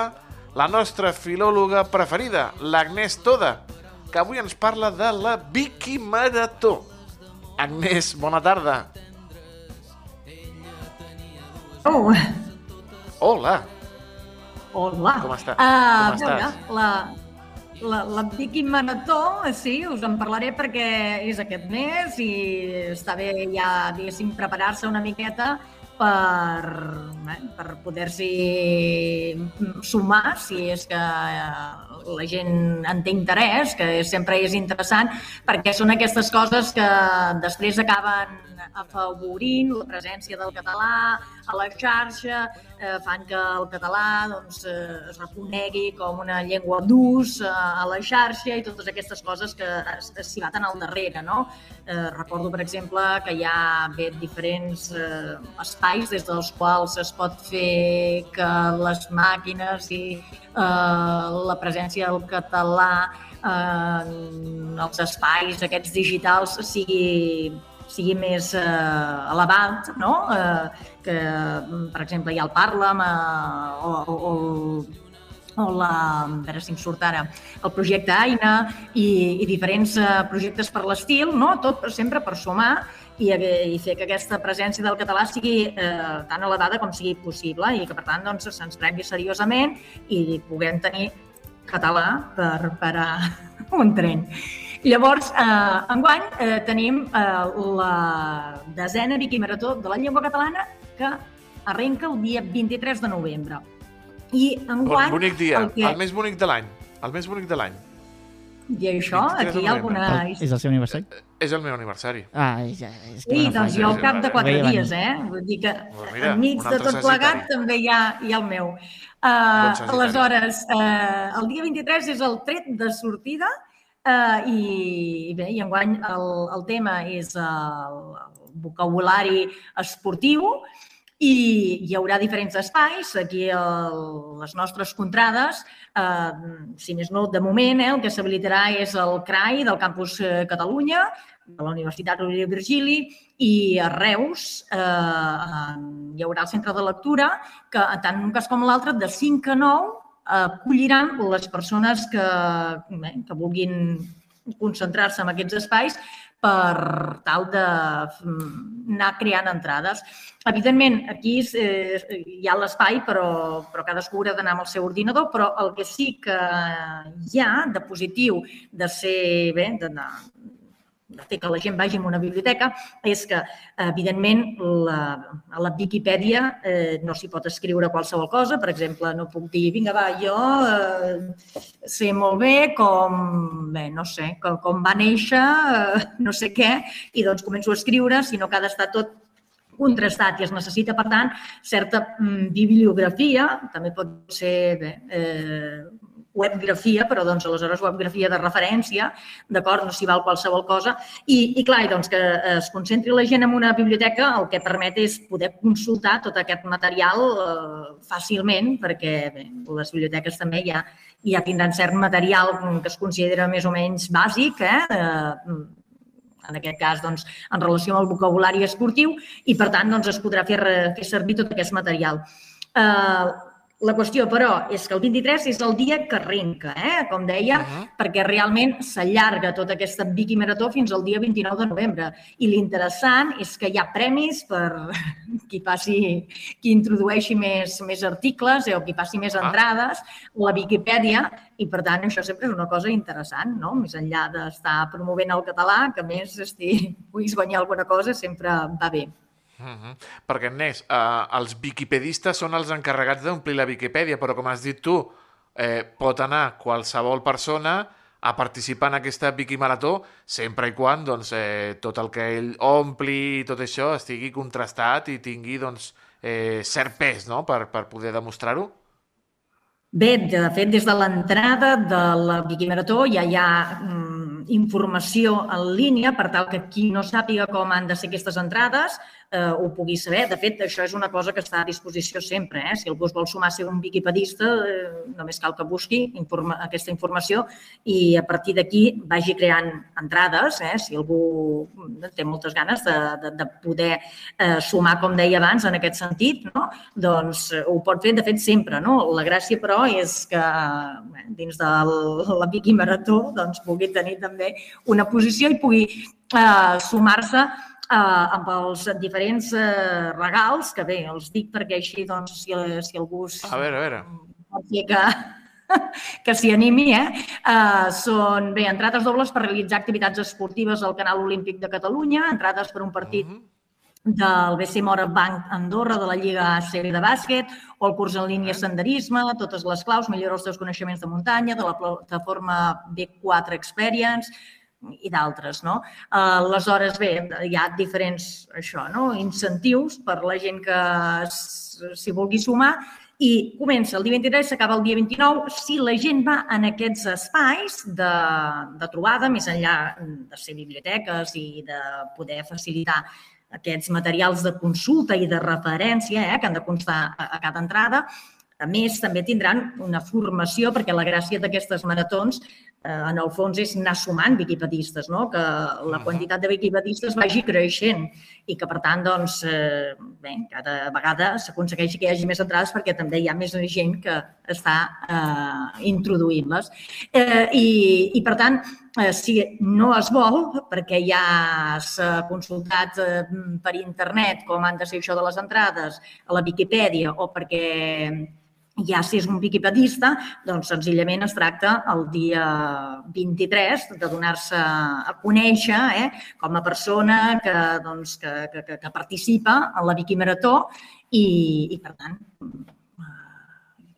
la nostra filòloga preferida, l'Agnès Toda, que avui ens parla de la Vicky Marató. Agnès, bona tarda. Oh, Hola. hola. Com està? Ah, Com a veure, estàs? la, la, la Vicky Marató, sí, us en parlaré perquè és aquest mes i està bé ja, diguéssim, preparar-se una miqueta per, eh, per poder-s'hi sumar, si és que eh, la gent en té interès, que sempre és interessant, perquè són aquestes coses que després acaben afavorint la presència del català a la xarxa, eh, fan que el català doncs, eh, es reconegui com una llengua d'ús eh, a la xarxa i totes aquestes coses que s'hi baten al darrere. No? Eh, recordo, per exemple, que hi ha bé, diferents eh, espais des dels quals es pot fer que les màquines i eh, la presència del català en els espais aquests digitals sigui, sigui més eh, elevat, no? Eh, que, per exemple, hi ha el Parlam eh, o, o, o la, a veure si em surt ara, el projecte Aina i, i diferents eh, projectes per l'estil, no? tot sempre per sumar i, i fer que aquesta presència del català sigui eh, tan elevada com sigui possible i que, per tant, doncs, se'ns prengui seriosament i puguem tenir català per, per a [LAUGHS] un tren. Llavors, eh, enguany eh, tenim eh, la desena Vicky Marató de la llengua catalana que arrenca el dia 23 de novembre. I enguany... Bon, bonic dia, El que... el més bonic de l'any. El més bonic de l'any. I això, 23 de aquí hi ha alguna... El, és el seu aniversari? És el meu aniversari. Ah, ja, és que Sí, no doncs jo al cap de quatre dies, eh? Vull dir que Doncs mira, enmig de tot plegat també hi ha, hi ha el meu. Uh, aleshores, uh, el dia 23 és el tret de sortida uh, i, bé, i enguany el, el tema és el, el vocabulari esportiu i hi haurà diferents espais. Aquí el, les nostres contrades, eh, si més no, de moment, eh, el que s'habilitarà és el CRAI del Campus eh, Catalunya, de la Universitat Rovira Virgili, i a Reus eh, hi haurà el centre de lectura, que tant un cas com l'altre, de 5 a 9, acolliran les persones que, que vulguin concentrar-se en aquests espais per tal de mm, anar creant entrades. Evidentment, aquí eh, hi ha l'espai, però, però cadascú haurà d'anar amb el seu ordinador, però el que sí que hi ha de positiu de ser, bé, de, de fer que la gent vagi a una biblioteca és que, evidentment, la, a la Viquipèdia eh, no s'hi pot escriure qualsevol cosa. Per exemple, no puc dir, vinga, va, jo eh, sé molt bé com, bé, no sé, com, com va néixer, eh, no sé què, i doncs començo a escriure, sinó que ha d'estar tot contrastat i es necessita, per tant, certa mm, bibliografia, també pot ser bé, eh, webgrafia, però doncs aleshores webgrafia de referència, d'acord, no s'hi val qualsevol cosa. I, i clar, i doncs que es concentri la gent en una biblioteca el que permet és poder consultar tot aquest material eh, fàcilment, perquè bé, les biblioteques també ja, ja tindran cert material que es considera més o menys bàsic, eh? eh en aquest cas, doncs, en relació amb el vocabulari esportiu, i per tant, doncs, es podrà fer, fer servir tot aquest material. Eh, la qüestió, però, és que el 23 és el dia que arrenca, eh? com deia, uh -huh. perquè realment s'allarga tota aquesta Vicky Marató fins al dia 29 de novembre. I l'interessant és que hi ha premis per [LAUGHS] qui passi, qui introdueixi més, més articles eh, o qui passi més Ah. entrades a la Viquipèdia i, per tant, això sempre és una cosa interessant, no? Més enllà d'estar promovent el català, que més esti, puguis guanyar alguna cosa sempre va bé. Uh -huh. Perquè, Agnès, eh, els viquipedistes són els encarregats d'omplir la Viquipèdia, però com has dit tu, eh, pot anar qualsevol persona a participar en aquesta Viquimarató sempre i quan doncs, eh, tot el que ell ompli i tot això estigui contrastat i tingui doncs, eh, cert pes no? per, per poder demostrar-ho. Bé, de fet, des de l'entrada de la Viquimarató ja hi ha mm, informació en línia per tal que qui no sàpiga com han de ser aquestes entrades eh, ho pugui saber. De fet, això és una cosa que està a disposició sempre. Eh? Si algú es vol sumar a ser un viquipedista, eh, només cal que busqui informa aquesta informació i a partir d'aquí vagi creant entrades. Eh? Si algú té moltes ganes de, de, de poder eh, sumar, com deia abans, en aquest sentit, no? doncs eh, ho pot fer, de fet, sempre. No? La gràcia, però, és que eh, dins de la Vicky Marató doncs, pugui tenir també una posició i pugui eh, sumar-se eh, amb els diferents eh, regals, que bé, els dic perquè així, doncs, si, si algú... A veure, a veure. pot ser que, [LAUGHS] que s'hi animi, eh? Uh, són, bé, entrades dobles per realitzar activitats esportives al Canal Olímpic de Catalunya, entrades per un partit Mhm. del BC Mora Bank Andorra de la Lliga ACB de bàsquet o el curs en línia senderisme, totes les claus, millora els teus coneixements de muntanya, de la plataforma B4 Experience, i d'altres, no? Aleshores, bé, hi ha diferents això, no? incentius per la gent que s'hi vulgui sumar i comença el dia 23, s'acaba el dia 29. Si la gent va en aquests espais de, de trobada, més enllà de ser biblioteques i de poder facilitar aquests materials de consulta i de referència eh, que han de constar a, a cada entrada, a més, també tindran una formació, perquè la gràcia d'aquestes maratons, en el fons, és anar sumant viquipedistes, no? que la quantitat de viquipedistes vagi creixent i que, per tant, doncs, eh, bé, cada vegada s'aconsegueixi que hi hagi més entrades perquè també hi ha més gent que està eh, introduint-les. Eh, i, I, per tant, eh, si no es vol, perquè ja s'ha consultat eh, per internet com han de ser això de les entrades a la Viquipèdia o perquè ja si és un viquipedista, doncs senzillament es tracta el dia 23 de donar-se a conèixer eh, com a persona que, doncs, que, que, que, participa en la Viquimarató i, i per tant,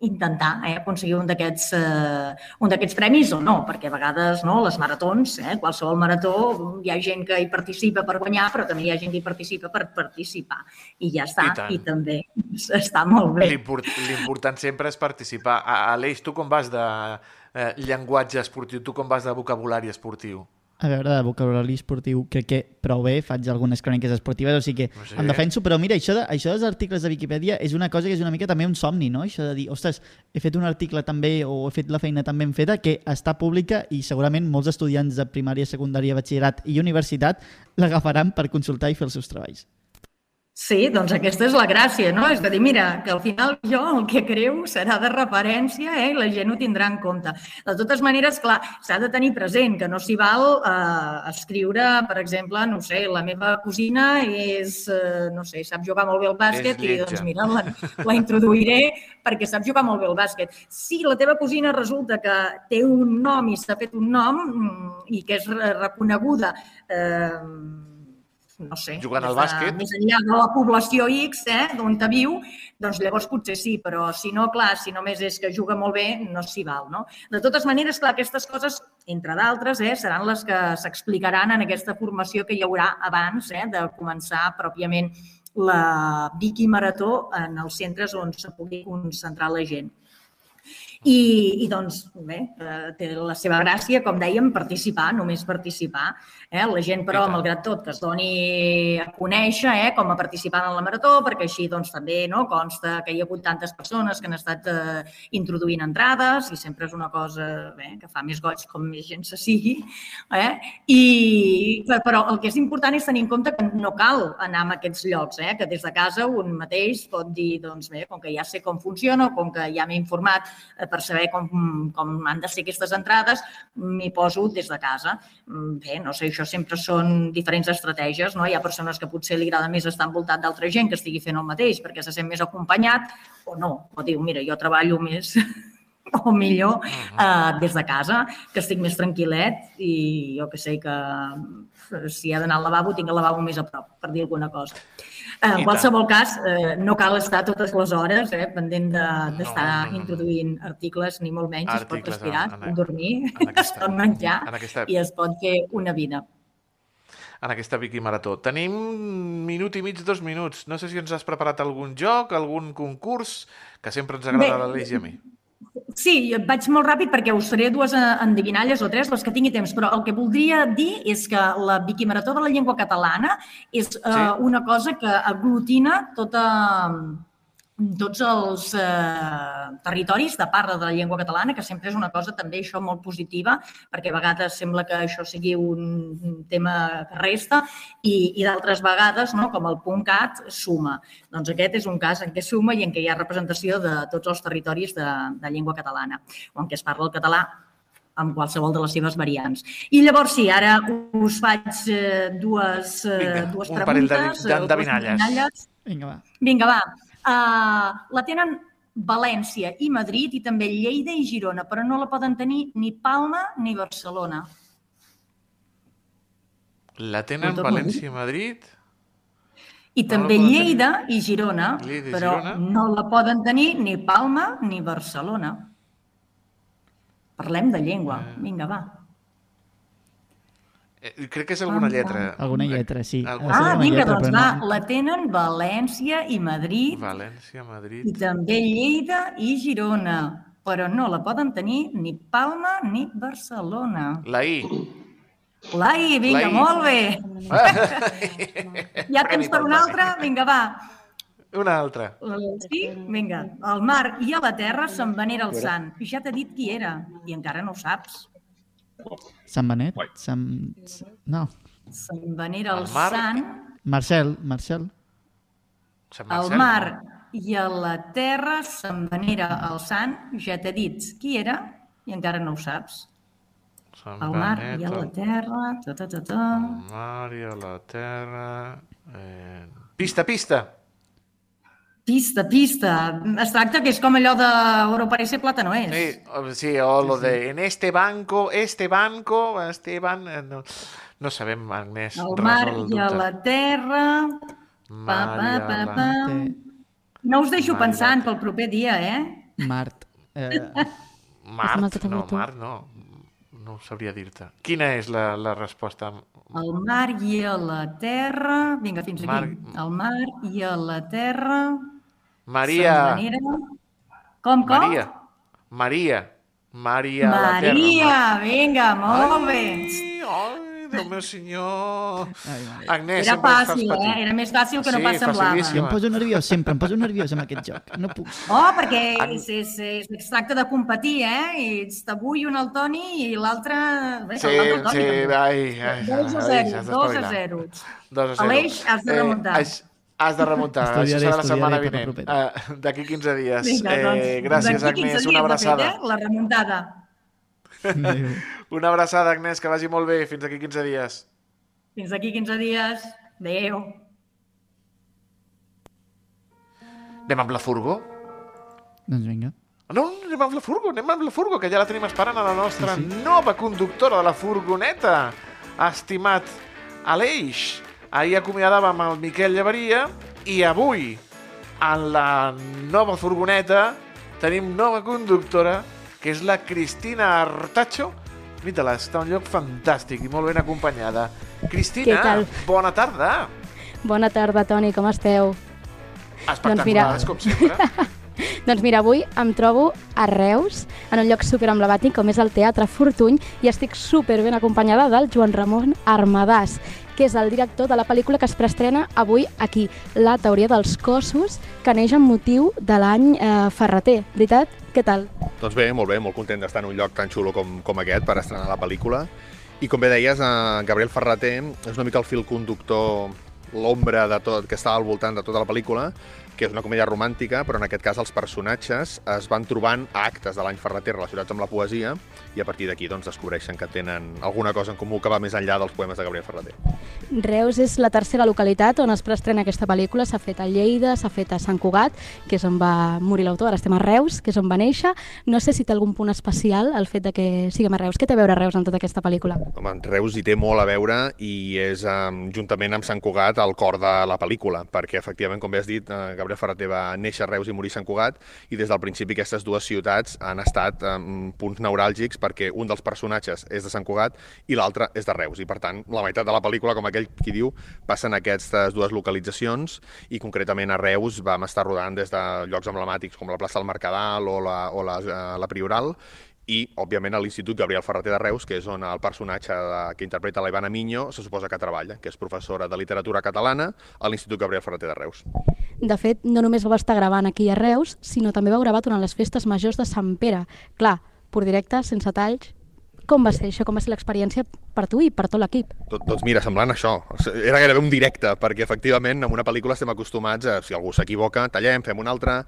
intentar eh, aconseguir un d'aquests eh, un d'aquests premis o no, perquè a vegades no, les maratons, eh, qualsevol marató, hi ha gent que hi participa per guanyar, però també hi ha gent que hi participa per participar. I ja està, I tant. i, també està molt bé. L'import- L'important sempre és participar. A- Aleix, tu com vas de eh, llenguatge esportiu? Tu com vas de vocabulari esportiu? A veure, de vocabulari esportiu crec que prou bé, faig algunes cròniques esportives, o sigui que sé. em defenso, però mira, això, de, això dels articles de Viquipèdia és una cosa que és una mica també un somni, no? Això de dir, ostres, he fet un article també o he fet la feina tan ben feta que està pública i segurament molts estudiants de primària, secundària, batxillerat i universitat l'agafaran per consultar i fer els seus treballs. Sí, doncs aquesta és la gràcia, no? És a dir, mira, que al final jo el que creu serà de referència eh? i la gent ho tindrà en compte. De totes maneres, clar, s'ha de tenir present que no s'hi val eh, escriure, per exemple, no sé, la meva cosina és, eh, no sé, sap jugar molt bé al bàsquet i doncs mira, la, la introduiré perquè sap jugar molt bé al bàsquet. Si la teva cosina resulta que té un nom i s'ha fet un nom mm, i que és re- reconeguda eh, no sé, Jugant al bàsquet. més enllà de la població X, eh, d'on te viu, doncs llavors potser sí, però si no, clar, si només és que juga molt bé, no s'hi val, no? De totes maneres, clar, aquestes coses, entre d'altres, eh, seran les que s'explicaran en aquesta formació que hi haurà abans eh, de començar pròpiament la Vicky Marató en els centres on se pugui concentrar la gent. I, i doncs, bé, eh, té la seva gràcia, com dèiem, participar, només participar. Eh? La gent, però, malgrat tot, que es doni a conèixer eh, com a participant en la marató, perquè així doncs, també no, consta que hi ha hagut tantes persones que han estat eh, introduint entrades i sempre és una cosa bé, que fa més goig com més gent se sigui. Eh? I, però el que és important és tenir en compte que no cal anar a aquests llocs, eh? que des de casa un mateix pot dir, doncs bé, com que ja sé com funciona, com que ja m'he informat per saber com, com han de ser aquestes entrades, m'hi poso des de casa. Mm, Bé, no sé, això sempre són diferents estratègies, no? Hi ha persones que potser li agrada més estar envoltat d'altra gent que estigui fent el mateix perquè se sent més acompanyat o no, o diu, mira, jo treballo més [LAUGHS] o millor eh, des de casa, que estic més tranquil·let i jo que sé que eh, si ha d'anar al lavabo, tinc el lavabo més a prop, per dir alguna cosa. Eh, I En qualsevol cas, eh, no cal estar totes les hores eh, pendent de- d'estar No, no, no, no. introduint articles, ni molt menys, es pot Articles respirar, en- en- pot dormir, en [LAUGHS] aquesta- es pot menjar en aquesta- i es pot fer una vida. en aquesta Vicky Marató. Tenim minut i mig, dos minuts. No sé si ens has preparat algun joc, algun concurs, que sempre ens agrada Bé, a l'Aleix i a mi. Sí, vaig molt ràpid perquè us faré dues eh, endevinalles o tres, les que tingui temps, però el que voldria dir és que la Viquimarató de la llengua catalana és eh, Sí. una cosa que aglutina tota, tots els eh, territoris de parla de la llengua catalana, que sempre és una cosa també això molt positiva, perquè a vegades sembla que això sigui un tema que resta i, i d'altres vegades, no, com el .cat, suma. Doncs aquest és un cas en què suma i en què hi ha representació de tots els territoris de, de llengua catalana, o en què es parla el català amb qualsevol de les seves variants. I llavors sí, ara us faig eh, dues, eh, Vinga, dues un parell de- preguntes. eh, d'endevinalles. endevinalles. Vinga, va. Vinga, va. Uh, la tenen València i Madrid i també Lleida i Girona, però no la poden tenir ni Palma ni Barcelona. La tenen. València i Madrid? I No també Lleida i Girona, Lleida i però Girona? no la poden tenir ni Palma ni Barcelona. Parlem de llengua. Eh. Vinga, va. Eh, crec que és alguna Pam, lletra. Alguna lletra, sí. Alguna Ah, vinga, lletra, doncs va, no- la tenen València i Madrid València, Madrid... i també Lleida i Girona, però no la poden tenir ni Palma ni Barcelona. La I. La I, vinga, La I. molt bé. [LAUGHS] Hi ha Premi temps per una altra? Vinga, va. Una altra. Sí? Vinga. Al mar i a la terra se'n venera el sant. Ja t'he dit qui era i encara no ho saps. Sant Benet? Sant... No. Se'n venera el Al mar? sant Marcel, Marcel. Sant al Marcel, mar no? i a la terra se'n venera el sant. Ja t'he dit qui era i encara no ho saps. Sant Al mar Benet, i a la terra... Ta, ta, ta, ta. Al mar i a la terra... Eh... Pista, pista! Pista, pista. Es tracta que és com allò de oro parece plata no és. Sí, o- sí, o lo de en este banco, este banco, Esteban... eh, No, no sabem, Agnès. Al mar el i a la terra... Pa, pa, pa, pa. No us deixo Mar pensant pel proper dia, eh? Mart. Eh, [LAUGHS] Mart? No. Mart no. No ho sabria dir-te. Quina és la, la resposta? Al mar i a la terra... Vinga, fins aquí. Mar- Al mar i a la terra... Maria. se'n venera- Com, com? Maria. Maria. Maria. Maria, vinga, molt bé. Ai, ai, Déu meu senyor. ai, mare. Agnès, Era fàcil, eh? Era més fàcil que no Sí, pas semblava. em poso nerviós sempre, em poso nerviós amb aquest joc. No puc. Oh, perquè és, és, és, es tracta de competir, eh? I ets avui un el Toni i l'altre... Sí, sí, també. ai, ai. 2 a ai, 0, has 2 a d'espavilar. 0. 2 a 0. Aleix, has de remuntar. Eh, has, de remuntar. Estudiaré, Això serà la setmana vinent. Uh, D'aquí 15 dies. Vinga, doncs, eh, gràcies, 15 Agnès. Una abraçada. Fet, eh? La remuntada. Adéu. Una abraçada, Agnès, que vagi molt bé. Fins d'aquí 15 dies. Fins aquí 15 dies. Adéu. Anem amb la furgo? Doncs vinga. No, anem amb la furgo, anem amb la furgo, que ja la tenim esperant a la nostra sí, sí. nova conductora de la furgoneta, estimat Aleix. Ahir acomiadàvem el Miquel Llevaria i avui, en la nova furgoneta, tenim nova conductora, que és la Cristina Artacho. Mira-la, està en un lloc fantàstic i molt ben acompanyada. Cristina, bona tarda. Bona tarda, Toni, com esteu? Espectaculars, com sempre. [LAUGHS] Doncs mira, avui em trobo a Reus, en un lloc super emblemàtic com és el Teatre Fortuny, i estic super ben acompanyada del Joan Ramon Armadàs, que és el director de la pel·lícula que es preestrena avui aquí, La teoria dels cossos, que neix amb motiu de l'any eh, Ferreter. Veritat? Què tal? Doncs bé, molt bé, molt content d'estar en un lloc tan xulo com, com aquest per estrenar la pel·lícula. I com bé deies, eh, Gabriel Ferreter és una mica el fil conductor, l'ombra de tot que està al voltant de tota la pel·lícula, que és una comèdia romàntica, però en aquest cas els personatges es van trobant a actes de l'any Ferreter relacionats amb la poesia i a partir d'aquí doncs, descobreixen que tenen alguna cosa en comú que va més enllà dels poemes de Gabriel Ferreter. Reus és la tercera localitat on es preestrena aquesta pel·lícula. S'ha fet a Lleida, s'ha fet a Sant Cugat, que és on va morir l'autor, ara estem a Reus, que és on va néixer. No sé si té algun punt especial el fet de que siguem a Reus. Què té a veure Reus en tota aquesta pel·lícula? Home, Reus hi té molt a veure i és, um, juntament amb Sant Cugat, el cor de la pel·lícula, perquè, efectivament, com bé has dit, uh, Gabriel Ferreter va néixer a Reus i morir a Sant Cugat, i des del principi aquestes dues ciutats han estat um, punts neuràlgics perquè un dels personatges és de Sant Cugat i l'altre és de Reus, i per tant, la meitat de la pel·lícula, com aquell qui diu, passen aquestes dues localitzacions, i concretament a Reus vam estar rodant des de llocs emblemàtics com la plaça del Mercadal o la, o la, uh, la Prioral, i, òbviament, a l'Institut Gabriel Ferreter de Reus, que és on el personatge de, que interpreta la Ivana Miño se suposa que treballa, que és professora de literatura catalana a l'Institut Gabriel Ferreter de Reus. De fet, no només vau estar gravant aquí a Reus, sinó també vau gravar durant les festes majors de Sant Pere. Clar, per directe, sense talls. Com va ser això? Com va ser l'experiència per tu i per tot l'equip? Tot, doncs mira, semblant això. Era gairebé un directe, perquè efectivament en una pel·lícula estem acostumats a, si algú s'equivoca, tallem, fem una altra,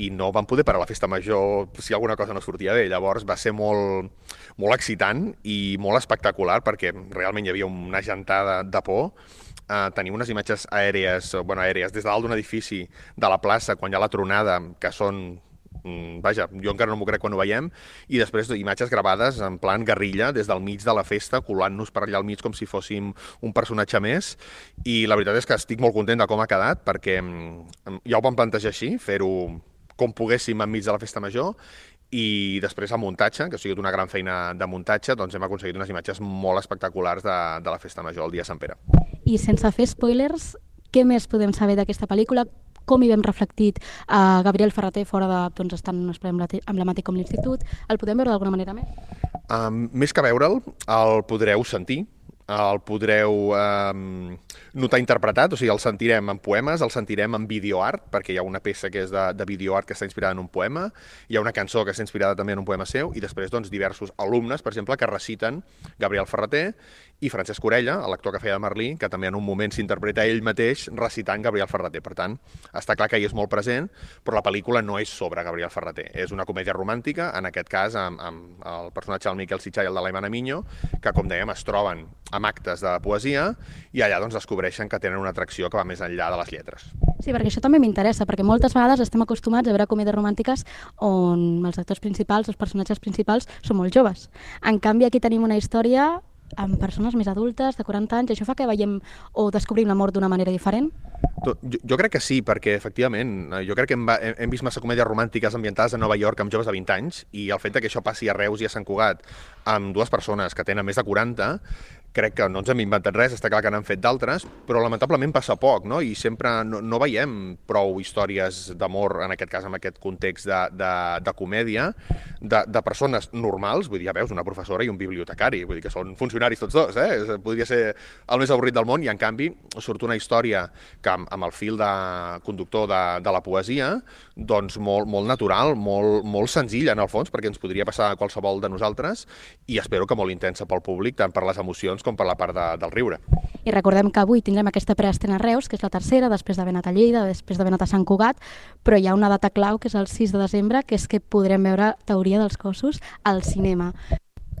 i no vam poder parar la festa major si alguna cosa no sortia bé. Llavors va ser molt, molt excitant i molt espectacular, perquè realment hi havia una gentada de por, Uh, tenim unes imatges aèries, bueno, aèries des de dalt d'un edifici de la plaça, quan hi ha la tronada, que són vaja, jo encara no m'ho crec quan ho veiem, i després imatges gravades en plan guerrilla, des del mig de la festa, colant-nos per allà al mig com si fóssim un personatge més, i la veritat és que estic molt content de com ha quedat, perquè mm, ja ho vam plantejar així, fer-ho com poguéssim enmig de la festa major, i després el muntatge, que ha sigut una gran feina de muntatge, doncs hem aconseguit unes imatges molt espectaculars de, de la festa major el dia de Sant Pere. I sense fer spoilers, què més podem saber d'aquesta pel·lícula? Com hi vam reflectit a Gabriel Ferreter fora de, doncs, estant en un espai emblemàtic com l'Institut? El podem veure d'alguna manera més? Um, més que veure'l, el podreu sentir, el podreu um, notar interpretat, o sigui, el sentirem en poemes, el sentirem en videoart, perquè hi ha una peça que és de, de videoart que està inspirada en un poema, hi ha una cançó que està inspirada també en un poema seu, i després doncs, diversos alumnes, per exemple, que reciten Gabriel Ferreter i Francesc Orella, l'actor que feia de Merlí, que també en un moment s'interpreta ell mateix recitant Gabriel Ferreter. Per tant, està clar que ell és molt present, però la pel·lícula no és sobre Gabriel Ferreter. És una comèdia romàntica, en aquest cas amb, amb el personatge del Miquel Sitjà i el de l'Aimana Miño, que, com dèiem, es troben amb actes de poesia i allà doncs, descobreixen que tenen una atracció que va més enllà de les lletres. Sí, perquè això també m'interessa, perquè moltes vegades estem acostumats a veure comèdies romàntiques on els actors principals, els personatges principals, són molt joves. En canvi, aquí tenim una història amb persones més adultes, de 40 anys, això fa que veiem o descobrim l'amor d'una manera diferent? Jo, jo crec que sí, perquè efectivament, eh, jo crec que hem, hem hem vist massa comèdies romàntiques ambientades a Nova York amb joves de 20 anys i el fet de que això passi a Reus i a Sant Cugat amb dues persones que tenen més de 40 crec que no ens hem inventat res, està clar que n'han fet d'altres, però lamentablement passa poc, no? I sempre no, no veiem prou històries d'amor, en aquest cas, en aquest context de, de, de comèdia, de, de persones normals, vull dir, ja veus, una professora i un bibliotecari, vull dir que són funcionaris tots dos, eh? Podria ser el més avorrit del món, i en canvi surt una història que amb, amb el fil de conductor de, de la poesia, doncs molt, molt natural, molt, molt senzilla en el fons, perquè ens podria passar a qualsevol de nosaltres, i espero que molt intensa pel públic, tant per les emocions com per la part de, del riure. I recordem que avui tindrem aquesta preestrena a Reus, que és la tercera, després d'haver anat a Lleida, després d'haver anat a Sant Cugat, però hi ha una data clau, que és el 6 de desembre, que és que podrem veure Teoria dels cossos al cinema.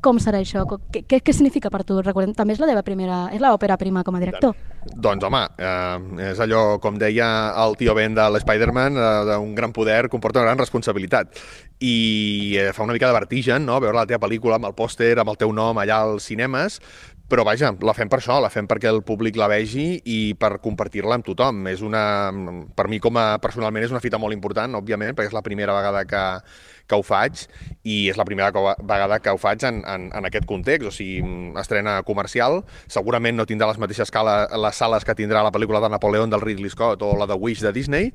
Com serà això? Què, què, què significa per tu? Recordem, també és la teva primera, és l'òpera prima com a director. Doncs home, eh, és allò, com deia el tio Ben de l'Spider-Man, eh, d'un gran poder comporta una gran responsabilitat. I eh, fa una mica de vertigen, no?, veure la teva pel·lícula amb el pòster, amb el teu nom allà als cinemes, però vaja, la fem per això, la fem perquè el públic la vegi i per compartir-la amb tothom. És una, per mi com a personalment és una fita molt important, òbviament, perquè és la primera vegada que, que ho faig i és la primera vegada que ho faig en, en, en aquest context, o sigui, mm, estrena comercial, segurament no tindrà les mateixes escala, les sales que tindrà la pel·lícula de Napoleón del Ridley Scott o la de Wish de Disney,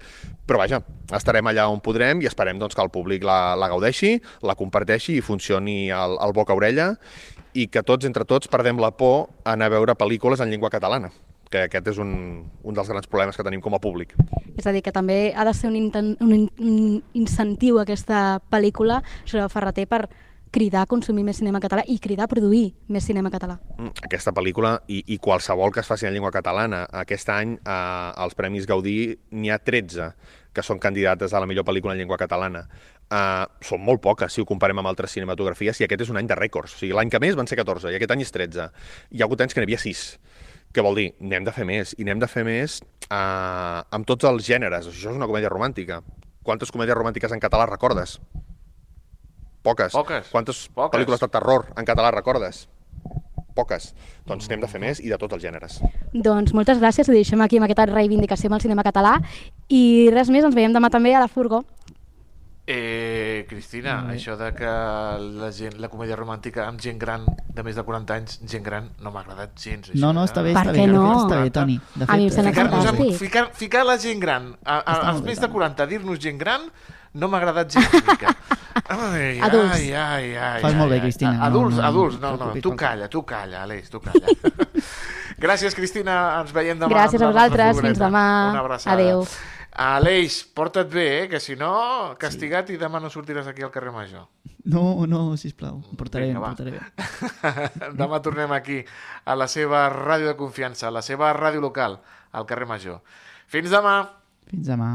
però vaja, estarem allà on podrem i esperem doncs, que el públic la, la gaudeixi, la comparteixi i funcioni al, al boca-orella i que tots, entre tots, perdem la por a anar a veure pel·lícules en llengua catalana que aquest és un, un dels grans problemes que tenim com a públic. És a dir, que també ha de ser un, inten, un, in- un incentiu aquesta pel·lícula sobre Ferreter per cridar a consumir més cinema català i cridar a produir més cinema català. Mm, Aquesta pel·lícula i, i qualsevol que es faci en llengua catalana. Aquest any, eh, als Premis Gaudí, n'hi ha 13 que són candidates a la millor pel·lícula en llengua catalana. Uh, són molt poques si ho comparem amb altres cinematografies i aquest és un any de rècords. O sigui, l'any que més van ser 14 i aquest any és 13. Hi ha hagut anys que n'hi havia 6. Què vol dir? N'hem de fer més. I n'hem de fer més uh, amb tots els gèneres. Això és una comèdia romàntica. Quantes comèdies romàntiques en català recordes? Poques. Poques. Quantes Poques. pel·lícules de terror en català recordes? Poques. Doncs n'hem de fer més i de tots els gèneres. Doncs moltes gràcies, ho deixem aquí amb aquesta reivindicació amb el cinema català i res més, ens veiem demà també a la Furgo. Eh, Cristina, això de que la, gent, la comèdia romàntica amb gent gran de més de 40 anys, gent gran, no m'ha agradat gens. Això, No, no, eh? està bé, Per està bé. no? fet, Està bé, Toni. De A mi em fet, sembla eh, fantàstic. ficar, ficar la gent gran, a, a, als més de Toni. 40, dir-nos gent gran, no m'ha agradat gens mica. [LAUGHS] Ai, Adults. Ai, ai, ai, Fas ai, molt bé, ai. Cristina, no, Adults, no, no adults, no, no, tu calla, tu calla, Aleix, tu calla. [LAUGHS] Gràcies, Cristina, ens veiem demà. Gràcies a vosaltres, fins demà. Una abraçada. Adéu. Aleix, porta't bé, eh? que si no, castigat i demà no sortiràs aquí al carrer Major. No, no, sisplau, em portaré, Vinga, em portaré bé. [LAUGHS] demà tornem aquí, a la seva ràdio de confiança, a la seva ràdio local, al carrer Major. Fins demà! Fins demà.